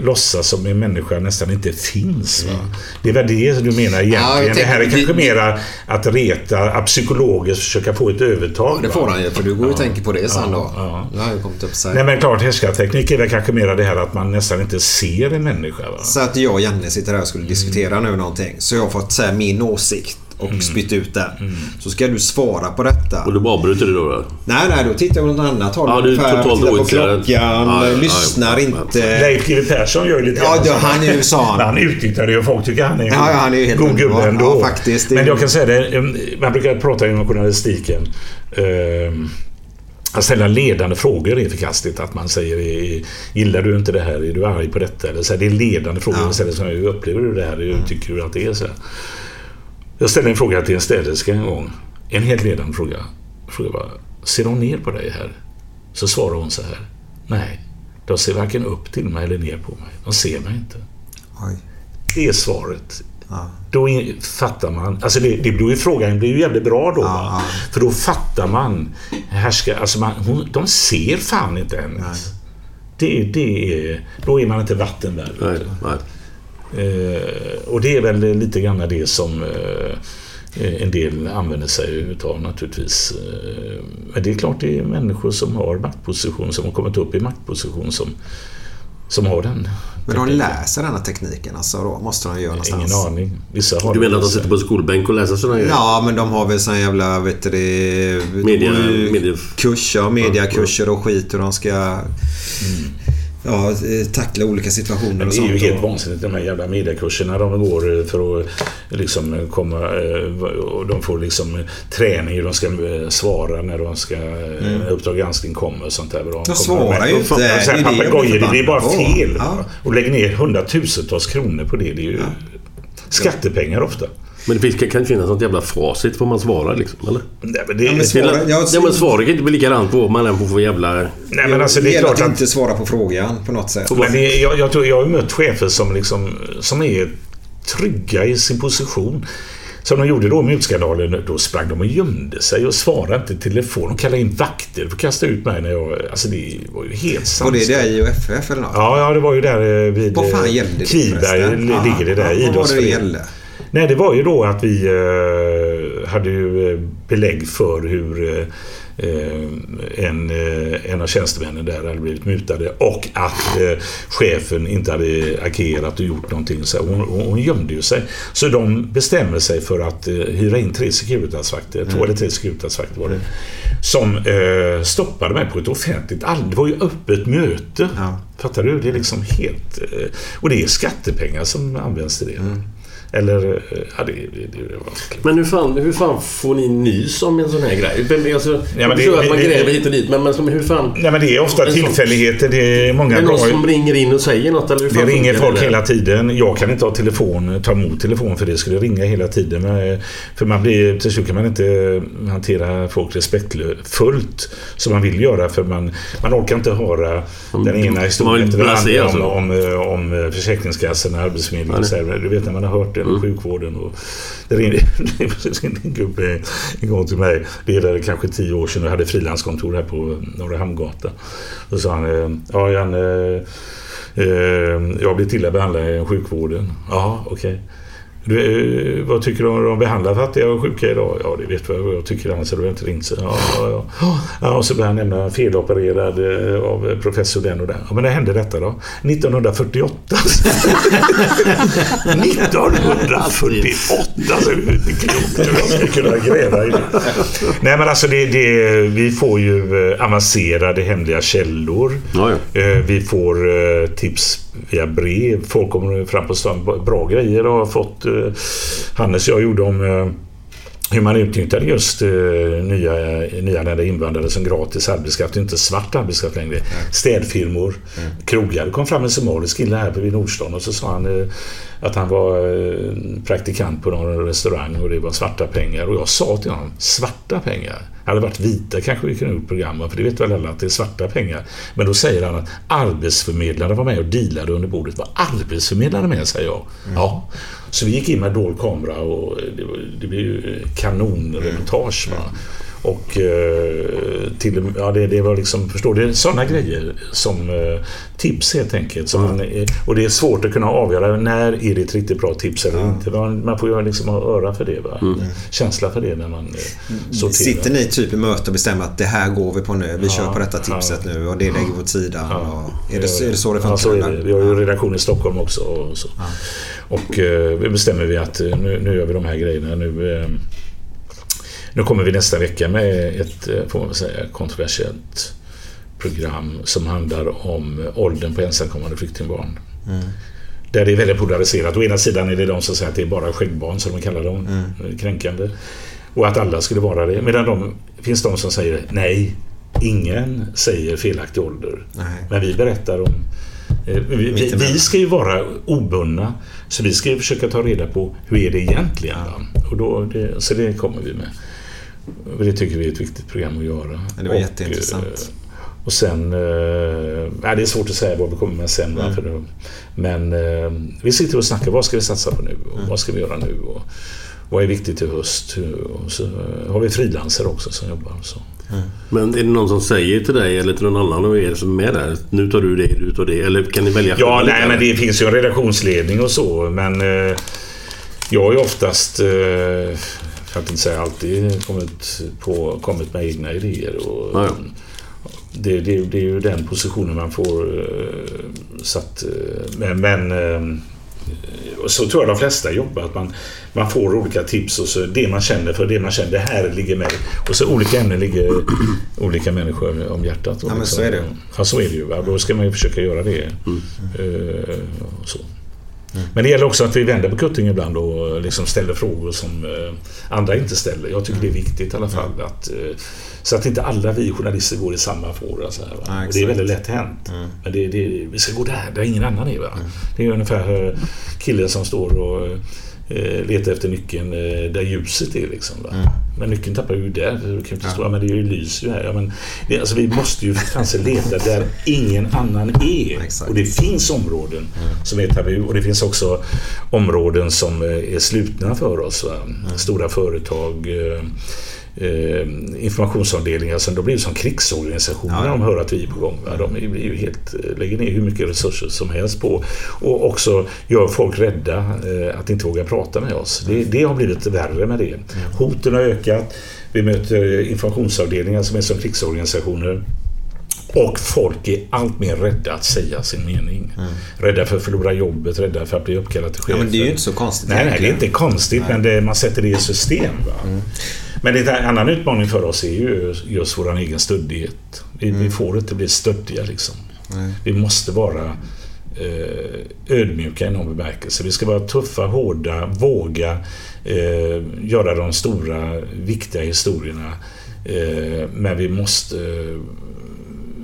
låtsas som en människa nästan inte finns. Va? Det är väl det du menar egentligen. Ja, jag det här är kanske det- det- mera att reta, att psykologiskt försöka få ett övertag. Det får han ju, för du går ju och tänker på det sen Ja, då. ja. Nu har ju kommit upp sig. Nej men klart, härskarteknik är väl kanske mera det här att man nästan inte ser en människa. Va? Så att jag och Janne sitter här och skulle diskutera nu någonting. Så jag har fått säga min åsikt och Mm. spytt ut den. Så ska du svara på detta. Och du avbryter det då? då? Nej, nej, då tittar jag åt något annat håll. Ja, du är totalt tittar på klockan, ja, lyssnar ja, inte. Leif GW Persson gör ju lite Ja, så. han är ju sån. Han utnyttjar det och folk tycker han är en Ja, ja, han är ju helt god gubbe ändå. Ja, faktiskt. Men jag kan säga det, eh, man brukar prata inom journalistiken. Eh, att ställa ledande frågor är förkastligt. Att man säger eh, gillar du inte det här? Är du arg på detta? Eller så här, det är ledande frågor. Ja. Istället så här, hur upplever du det här? Hur tycker du att det är? Så här. Jag ställde en fråga till en städerska en gång. En helt ledande fråga. Jag frågade bara, ser de ner på dig här? Så svarade hon så här. Nej, de ser varken upp till mig eller ner på mig. De ser mig inte. Oj. Det är svaret. Ja. Då fattar man. Alltså det, det blir ju frågan blir ju jävligt bra då. va? För då fattar man. Härska, alltså man hon, de ser fan inte henne. Det, det är, då är man inte vattenvärd. Eh, och det är väl lite grann det som eh, en del använder sig utav naturligtvis. Eh, Men det är klart det är människor som har maktposition, som har kommit upp i maktposition som, som har den. Men de lär sig denna tekniken alltså då? Måste de göra någonstans? Ingen aning. Vissa har Du menar att de sitter på skolbänk och läser sådana grejer? Ja, men de har väl sån jävla, vet du det... Media- media- Kurser, mediakurser och skit hur de ska... Ja, eh, tackla olika situationer och det är sånt. ju helt vansinnigt de här jävla mediekurserna de går för att liksom komma... eh, Och de får liksom träning hur de ska eh, svara när de ska... Mm. Uppdrag granskning kommer och sånt där. De, kommer svarar ju inte. Det är Papegojor, det blir bara fel. Ja. Och lägger ner hundratusentals kronor på det. Det är ju skattepengar ofta. Men det finns, kan finnas något jävla facit på vad man svarar liksom, eller? Nej, men det, Ja, men svara, jag, Ja, men svaret kan inte bli likadant på om man än får jävla... nej, men alltså det är klart att inte svara på frågan på något sätt. Men det, jag, jag, tror, jag har ju mött chefer som, liksom, som är trygga i sin position. Som de gjorde då med utskandalen. Då sprang de och gömde sig och svarade inte i telefon. De kallade in vakter för att kasta ut mig när jag... Alltså det var ju helt Var det där i IOFF eller något? Ja, ja, det var ju där eh, vid... Vad fan eh, gällde det Kviberg ligger det där. Ja, Vad Nej, det var ju då att vi eh, hade ju eh, belägg för hur eh, en, eh, en av tjänstemännen där hade blivit mutade och att eh, chefen inte hade agerat och gjort någonting. Så hon, hon, gömde ju sig. Så de bestämmer sig för att eh, hyra in tre Securitasvakter, två eller tre Securitasvakter var det, som stoppade mig på ett offentligt Det var ju öppet möte. Ja. Fattar du? Det är liksom helt... Och det är skattepengar som används till det. Eller, eh, ja det, det, det. Men hur fan, hur fan får ni nys om en sån här grej? Alltså, men jag det- att man gräver hit och dit, men, men hur fan... Nej men det är ofta tillfälligheter. Det är många Är det bra... någon som ringer in och säger något? Eller hur Det ringer folk hela tiden. Jag kan inte ha telefon, ta emot telefon för det skulle ringa hela tiden. Men, för man blir, till slut kan man inte hantera folk respektfullt som man vill göra för man, man orkar inte höra den ena historien efter den andra alltså. om, om, om, om Försäkringskassan, Arbetsförmedlingen och så. Du vet när man har hört Mm. och sjukvården. Och det ringde en gubbe en gång till mig. Det är kanske tio år sedan och hade frilanskontor här på Norra Hamngatan. Då sa han, eh, ja Jan, eh, Eh, jag blir illa behandlad i sjukvården. Ja, okej. Du, eh, vad tycker du om de behandlar fattiga och sjuka idag? Ja, det vet vad jag tycker annars hade du inte ringt. Ja, ja, ja. och så började han nämna felopererad eh, av professor den och den. Ja, men när hände detta då? 1948. 1948! Så är det inte klokt jag ska kunna gräva i det. Nej, men alltså det, det, vi får ju eh, avancerade hemliga källor. Ja, ja. Vi får tips via brev. Folk kommer fram på stan. Bra grejer har jag fått. Eh, Hannes och jag gjorde om eh, hur man utnyttjade just eh, nya, nyanlända invandrare som gratis arbetskraft, inte svart arbetskraft längre. Städfirmor, krogar. Det kom fram en somalisk kille här vid Nordstan och så sa han eh, att han var eh, praktikant på någon restaurang och det var svarta pengar. Och jag sa till honom, svarta pengar? Hade det varit vita kanske vi kunde gjort program för det vet väl alla att det är svarta pengar. Men då säger han att arbetsförmedlare var med och dealade under bordet. Var arbetsförmedlare med, säger jag. Ja. Så vi gick in med dold kamera och det, det blev ju kanonreportage. Va? Och eh, till, ja, det, det var liksom, förstår det är sådana grejer som eh, tips helt enkelt. Som man, eh, och det är svårt att kunna avgöra när är det ett riktigt bra tips eller inte. Man, man får ju liksom ha öra för det. Va? Känsla för det när man eh, sorterar. Sitter ni typ i möte och bestämmer att det här går vi på nu. Vi Ja, kör på detta ja. tipset nu och det lägger vi åt sidan. Och är, det, är det så det Ja, så funkar? är det. Vi har ju redaktion i Stockholm också. Och, så. Och eh, bestämmer vi att eh, nu, nu gör vi de här grejerna. Nu, eh, nu kommer vi nästa vecka med ett, får man säga, kontroversiellt program som handlar om åldern på ensamkommande flyktingbarn. Där det är väldigt polariserat. Å ena sidan är det de som säger att det är bara skäggbarn, som de kallar dem, eh, kränkande. Och att alla skulle vara det. Medan de, finns de som säger nej, ingen säger felaktig ålder. Nej. Men vi berättar om... eh, Vi, vi, ska ju vara obundna. Så vi ska ju försöka ta reda på hur är det egentligen. va? Och då, det, så det kommer vi med. Det tycker vi är ett viktigt program att göra. Det var och, jätteintressant. eh, Och sen... Nej, det är svårt att säga vad vi kommer med sen. va, för Men eh, vi sitter och snackar. Vad ska vi satsa på nu? Och vad ska vi göra nu? Och, vad är viktigt i höst? Och så har vi frilansare också som jobbar. Så. Men är det någon som säger till dig eller till någon annan av er som är där? Nu tar du det, du tar det. Eller kan ni välja Ja, nej, men det finns ju en redaktionsledning och så, men eh, jag ju oftast, eh, för att inte säga alltid, kommit, på, kommit med egna idéer. Och, Ja, ja. Det, det, det är ju den positionen man får eh, satt. eh, Men, men eh, så tror jag de flesta jobbar, att man, man får olika tips och så det man känner för, det man känner, det här ligger med. Och så olika ämnen ligger olika människor om hjärtat. och Ja, men så är det. Ja, så är det ju. Va? Då ska man ju försöka göra det. Eh, och så. Men det gäller också att vi vänder på kuttingen ibland och liksom ställer frågor som eh, andra inte ställer. Jag tycker det är viktigt i alla fall. Att, eh, så att inte alla vi journalister går i samma fåra. Så här, va? Ja, Och det är väldigt lätt hänt. Men det, det, vi ska gå där, där ingen annan är. Va? Det är ungefär eh, killen som står och eh, letar efter nyckeln eh, där ljuset är. Liksom, va? Men nyckeln tappar ju där. Du kan inte stå, ja. men det är ju här. Ja, men det, alltså, vi måste ju kanske leta där ingen annan är. Exakt. Och det finns områden som är tabu och det finns också områden som är slutna för oss. Va? Stora företag, eh, eh, informationsavdelningar som då blir som krigsorganisationer när de hör att vi är på gång. Va? De är, ju helt, lägger ner hur mycket resurser som helst på och också gör folk rädda eh, att inte våga prata med oss. Det, det har blivit värre med det. Hoten har ökat. Vi möter informationsavdelningar som är som krigsorganisationer. Och folk är allt mer rädda att säga sin mening. Rädda för att förlora jobbet, rädda för att bli uppkallad till Ja, chefer. men det är ju inte så konstigt Nej, nej det är inte konstigt, men det, man sätter det i system. Va? Men det en annan utmaning för oss är ju just vår egen stöddighet. Vi, vi får inte bli stöddiga liksom. Vi måste vara eh, ödmjuka i någon bemärkelse. Vi ska vara tuffa, hårda, våga eh, göra de stora, viktiga historierna. Eh, men vi måste eh,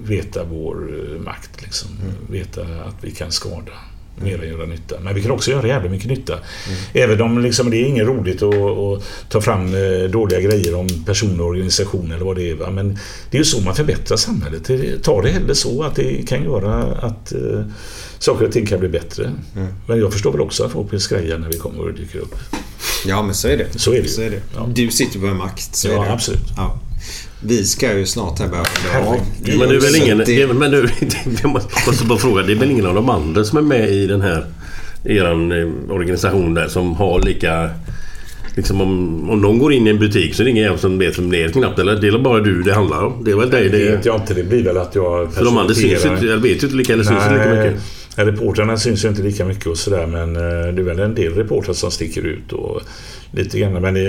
veta vår eh, makt. Liksom. Veta att vi kan skada mer än göra nytta. Men vi kan också göra jävligt mycket nytta. Även om liksom, det är inget roligt att, att ta fram eh, dåliga grejer om person och organisation eller vad det är. Va? Men det är ju så man förbättrar samhället. Ta det hellre så att det kan göra att eh, saker och ting kan bli bättre. Men jag förstår väl också att folk blir skraja när vi kommer och dyker upp. Ja, men så är det. Så är det. Så är det. Ja. Du sitter på en makt. Så Ja, är det. absolut. Ja. Vi ska ju snart här börja. Herregud. Men det är väl ingen... Det men du, jag måste bara fråga. Det är väl ingen av de andra som är med i den här eran eh, organisation där som har lika... Liksom om, om någon går in i en butik så är det ingen jävel som vet vem det är knappt. Eller det är bara du det handlar om. Det är väl dig Det det... vet jag inte. Det blir väl att jag För de andra syns ju inte, eller vet ju inte lika, eller syns inte lika mycket. Reportrarna syns ju inte lika mycket och sådär men eh, det är väl en del reportrar som sticker ut och lite grann. Men det,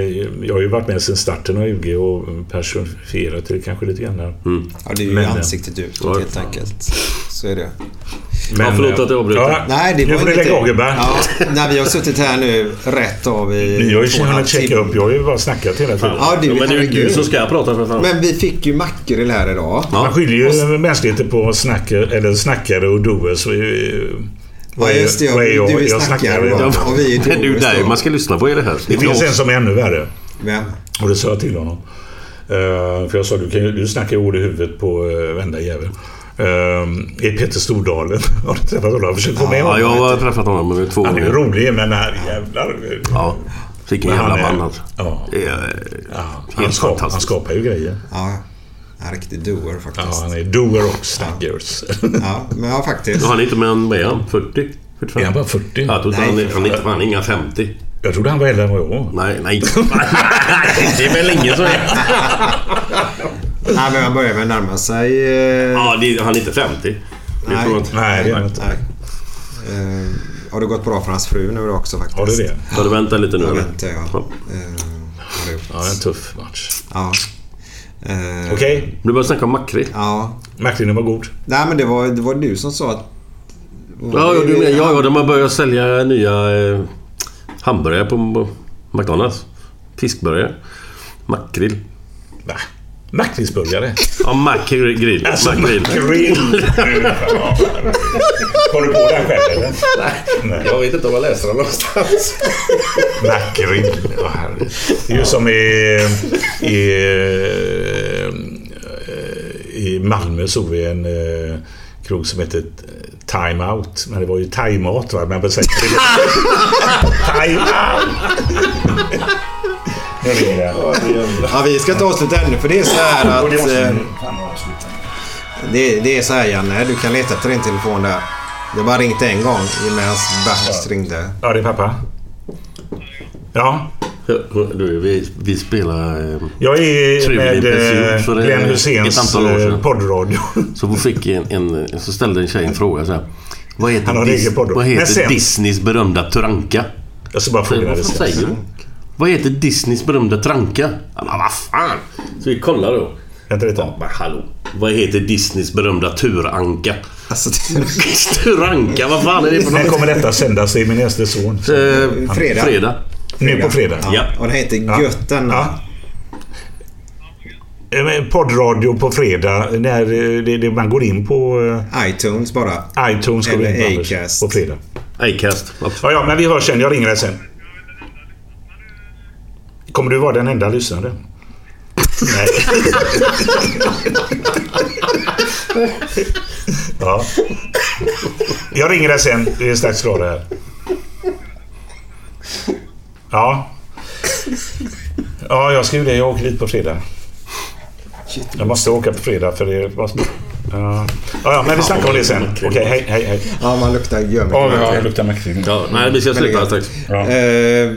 jag har ju varit med sedan starten av UG och personifierat det kanske lite grann. Ja, det är ju Men, eh, ansiktet utåt helt enkelt. Så är det. Ja, förlåt att jag avbryter. Ja, Nej, det nu var får ingenting. lägga av gubbar. Ja, när vi har suttit här nu rätt av i Ni har ju och hunnit checka upp. Jag har ju bara snackat hela tiden. Ja, du, Ja, men det är ju du som ska prata för fan. Men vi fick ju makrill här idag. Man skiljer ju mänskligheten på snackare, eller snackare och doers. Ja, just det. Ja, Vad är jag? du är Jag snackare. Och vi är Det är du doers där då. man ska lyssna på är det här. Det finns en som är ännu värre. Vem? Och det sa jag till honom. Eh, för jag sa, du, kan, du snackar ord i huvudet på uh, vända jävel. Uh, är Peter Stordalen. Har du träffat honom? Jag har försökt få med Ja, honom. jag har träffat honom med två Han är gånger. rolig, men här jävlar. Ja. Vilken han jävla man alltså. Ja. Det är Ja, han, skapar, han skapar ju grejer. Ja, en riktig doer Ja, faktiskt. han är doer och snackers. Ja, men ja, faktiskt. Ja, han är inte mer än, vad är han? 40? 45? Är han bara 40? Ja, jag trodde Nej, han, han, inte, han är inga 50. Jag trodde han var äldre än vad jag var. Nej, nej. det är väl ingen som är... Nej, men han börjar väl närma sig... Eh, Ja, det, han är inte 50. Det Nej. jag inte. Nej, det är han inte. nej. Eh, har det gått bra för hans fru nu också faktiskt? Har du det? Får du vänta lite nu? Jag eller? väntar, ja. Eh, har det. Ja, en tuff match. Ja. Eh, Okej, Du börjar snacka om makrill. Ja. Macklinen var god. Nej, men det var, det var du som sa att... Ja, ja, du menar, ja, ja, de har börjat sälja nya eh, hamburgare på McDonalds. Fiskburgare. Makrill. Va? Mackrisburgare? Ja, makrill. Alltså, makrill. Kom du på den själv eller? Nej. Jag vet inte om jag läser den någonstans. Makrill. Herregud. det är ju som i, i, eh, i Malmö såg vi en eh, krog som hette time out. Men det var ju time-out va? Men säger time out! Nu ringer det. Ja, vi ska inte avsluta ännu för det är så här Och att... eh. Det, det är så här Janne, du kan leta efter din telefon där. Det har bara ringt en gång medan Bert ringde. Ja, det är pappa. Ja, Du, vi, vi spelar... eh, jag är med Pursuit eh, för, Glenn sedan. poddradio. Så vi fick en, en, så ställde en tjej en fråga så här. Vad heter, podd. vad heter sen- Disneys berömda Turanka? Jag ska bara fråga vad säger du? Vad heter Disneys berömda tranka? Han bara, vad fan? Så vi kollar då. Vänta lite. Ja, men hallå. Vad heter Disneys berömda turanka? Alltså, turanka, vad fan är det för När något? kommer detta sändas? Det är min nästa son. Eh, Fredag. fredag. Nu på fredag. Ja. Och den heter Ja. Götten. Ja. Eh, men Poddradio på fredag. När eh, det, det, man går in på eh, iTunes bara. iTunes går Eller in på, Acast. på fredag. Acast. Ja, ja, men vi hörs sen. Jag ringer dig sen. Kommer du vara den enda lyssnaren? Nej. ja. Jag ringer dig sen. Vi är strax klara här. Ja. Ja, jag ska ju det. Jag åker dit på fredag. Jag måste åka på fredag för det måste... Ja, ja, ja, men vi snackar om det sen. Okej, hej, hej, hej. Ja, man luktar gömmigt. Ja, ja, det luktar mäktigt. Ja, nej, vi ska sluta strax. Ja. Eh,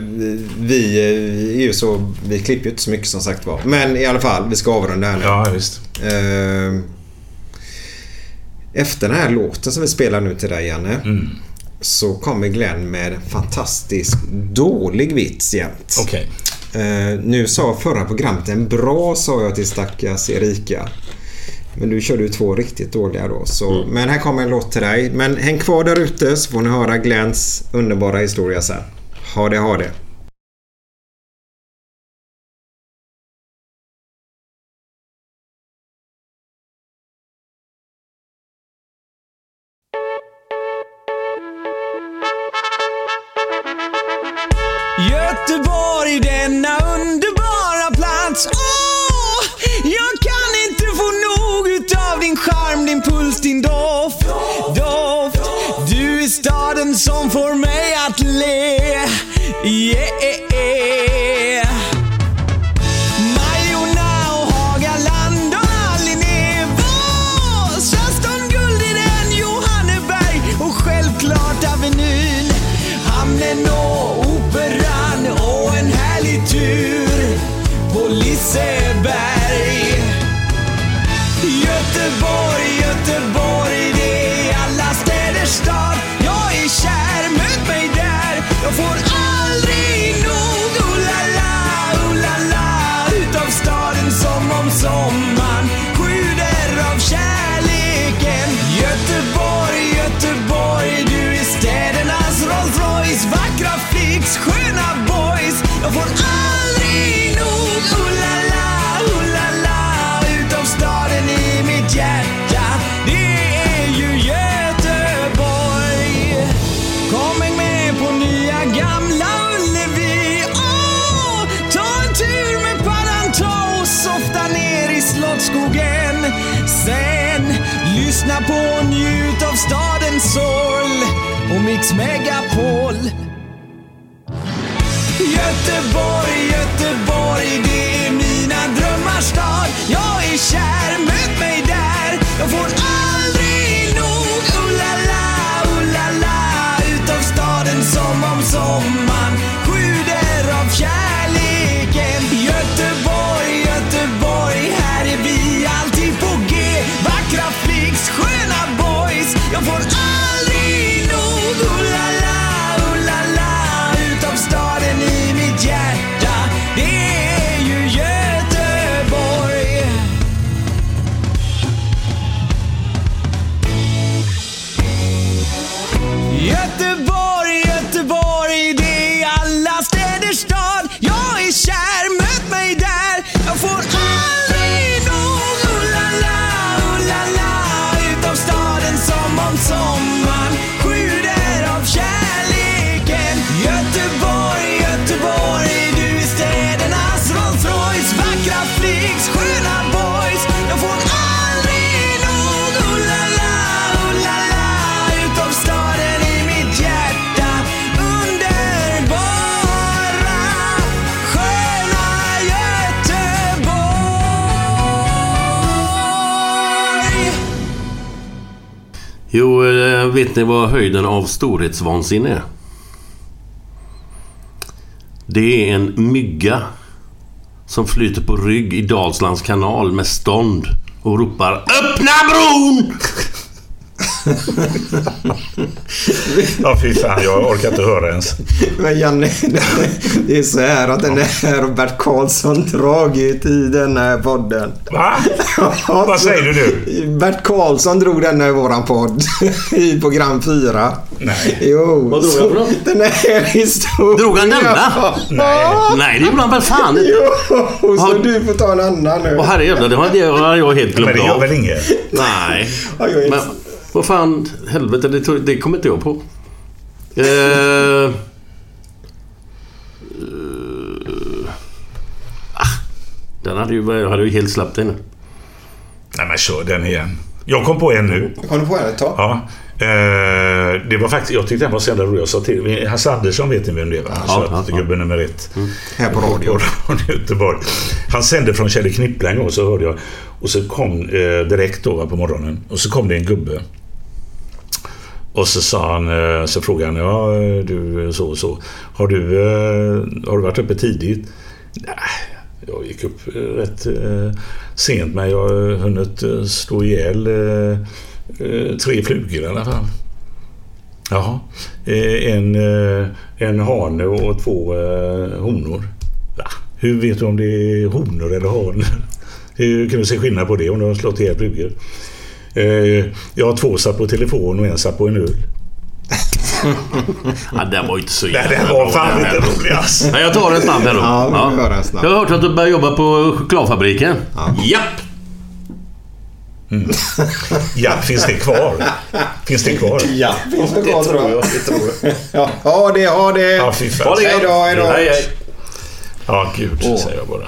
vi eh, är ju så... Vi klipper ju inte så mycket som sagt var. Men i alla fall, vi ska avrunda här nu. Ja, visst. Eh, efter den här låten som vi spelar nu till dig Janne. Mm. Så kommer Glenn med en fantastisk dålig vits jämt. Okej. Eh, nu sa förra programmet en bra sa jag till stackars Erika. Men du körde ju två riktigt dåliga då. Så, Men här kommer en låt till dig. Men häng kvar där ute så får ni höra Glenns underbara historia sen. Ha det, ha det. Jag vet ni vad höjden av storhetsvansinne är? Det är en mygga som flyter på rygg i Dalslands kanal med stånd och ropar ÖPPNA BRON! Ja, fy fan. Jag orkar inte höra ens. Men Janne, det är så här att den här Bert Karlsson dragit i den här podden. Va? Vad säger du nu? Bert Karlsson drog den i våran podd i program 4. Nej. Jo. Vad drog han för något? Den här historien. Drog han denna? Nej. Nej, det gjorde han väl fan? Jo, så Har- du får ta en annan nu. Åh herrejävlar, det har det har jag helt Men glömt det gör av. väl inget? Nej. Ja, jag är- Men vad fan, helvete, det, tog- det kommer inte jag på. Eh, eh, ah, den hade ju, jag hade ju helt släppt den. Nej, men kör den igen. Jag kom på en nu. Kom du på en ett tag? Ja. Eh, det var faktiskt, jag tyckte den var så jävla rolig. Jag sa till Hasse Andersson vet ni vem det var? Han Ja, sa ja, gubben nummer ett. Här på radio. På Radio Göteborg. Han sände från Kjell Knippla en gång så hörde jag. Och så kom eh, direkt då va, på morgonen. Och så kom det en gubbe. Och så sa han, eh, så frågade han, ja eh, du eh, så och så. Har du, har du varit uppe tidigt? Nej, jag gick upp rätt sent men jag har hunnit slå ihjäl tre flugor i alla fall. Jaha. En, en hane och två honor. Va? Hur vet du om det är honor eller hanor? Hur kan du se skillnad på det om du har slått ihjäl flugor? Eh, Jag har två satt på telefon och en satt på en öl. Ja, den var ju inte så Nej, jävla den var bra, fan inte rolig alltså. Nej, jag tar en snabb här då. Ja, snabb. Jag har hört att du börjar jobba på chokladfabriken. Japp! Ja, finns det kvar? Finns det kvar? Ja, finns det kvar tror jag. Det tror jag. Ja, ha det, ha det. Ja, fy fan. Ha det Hej då, hej då. Hej, hej. Ja, gud, säger jag bara.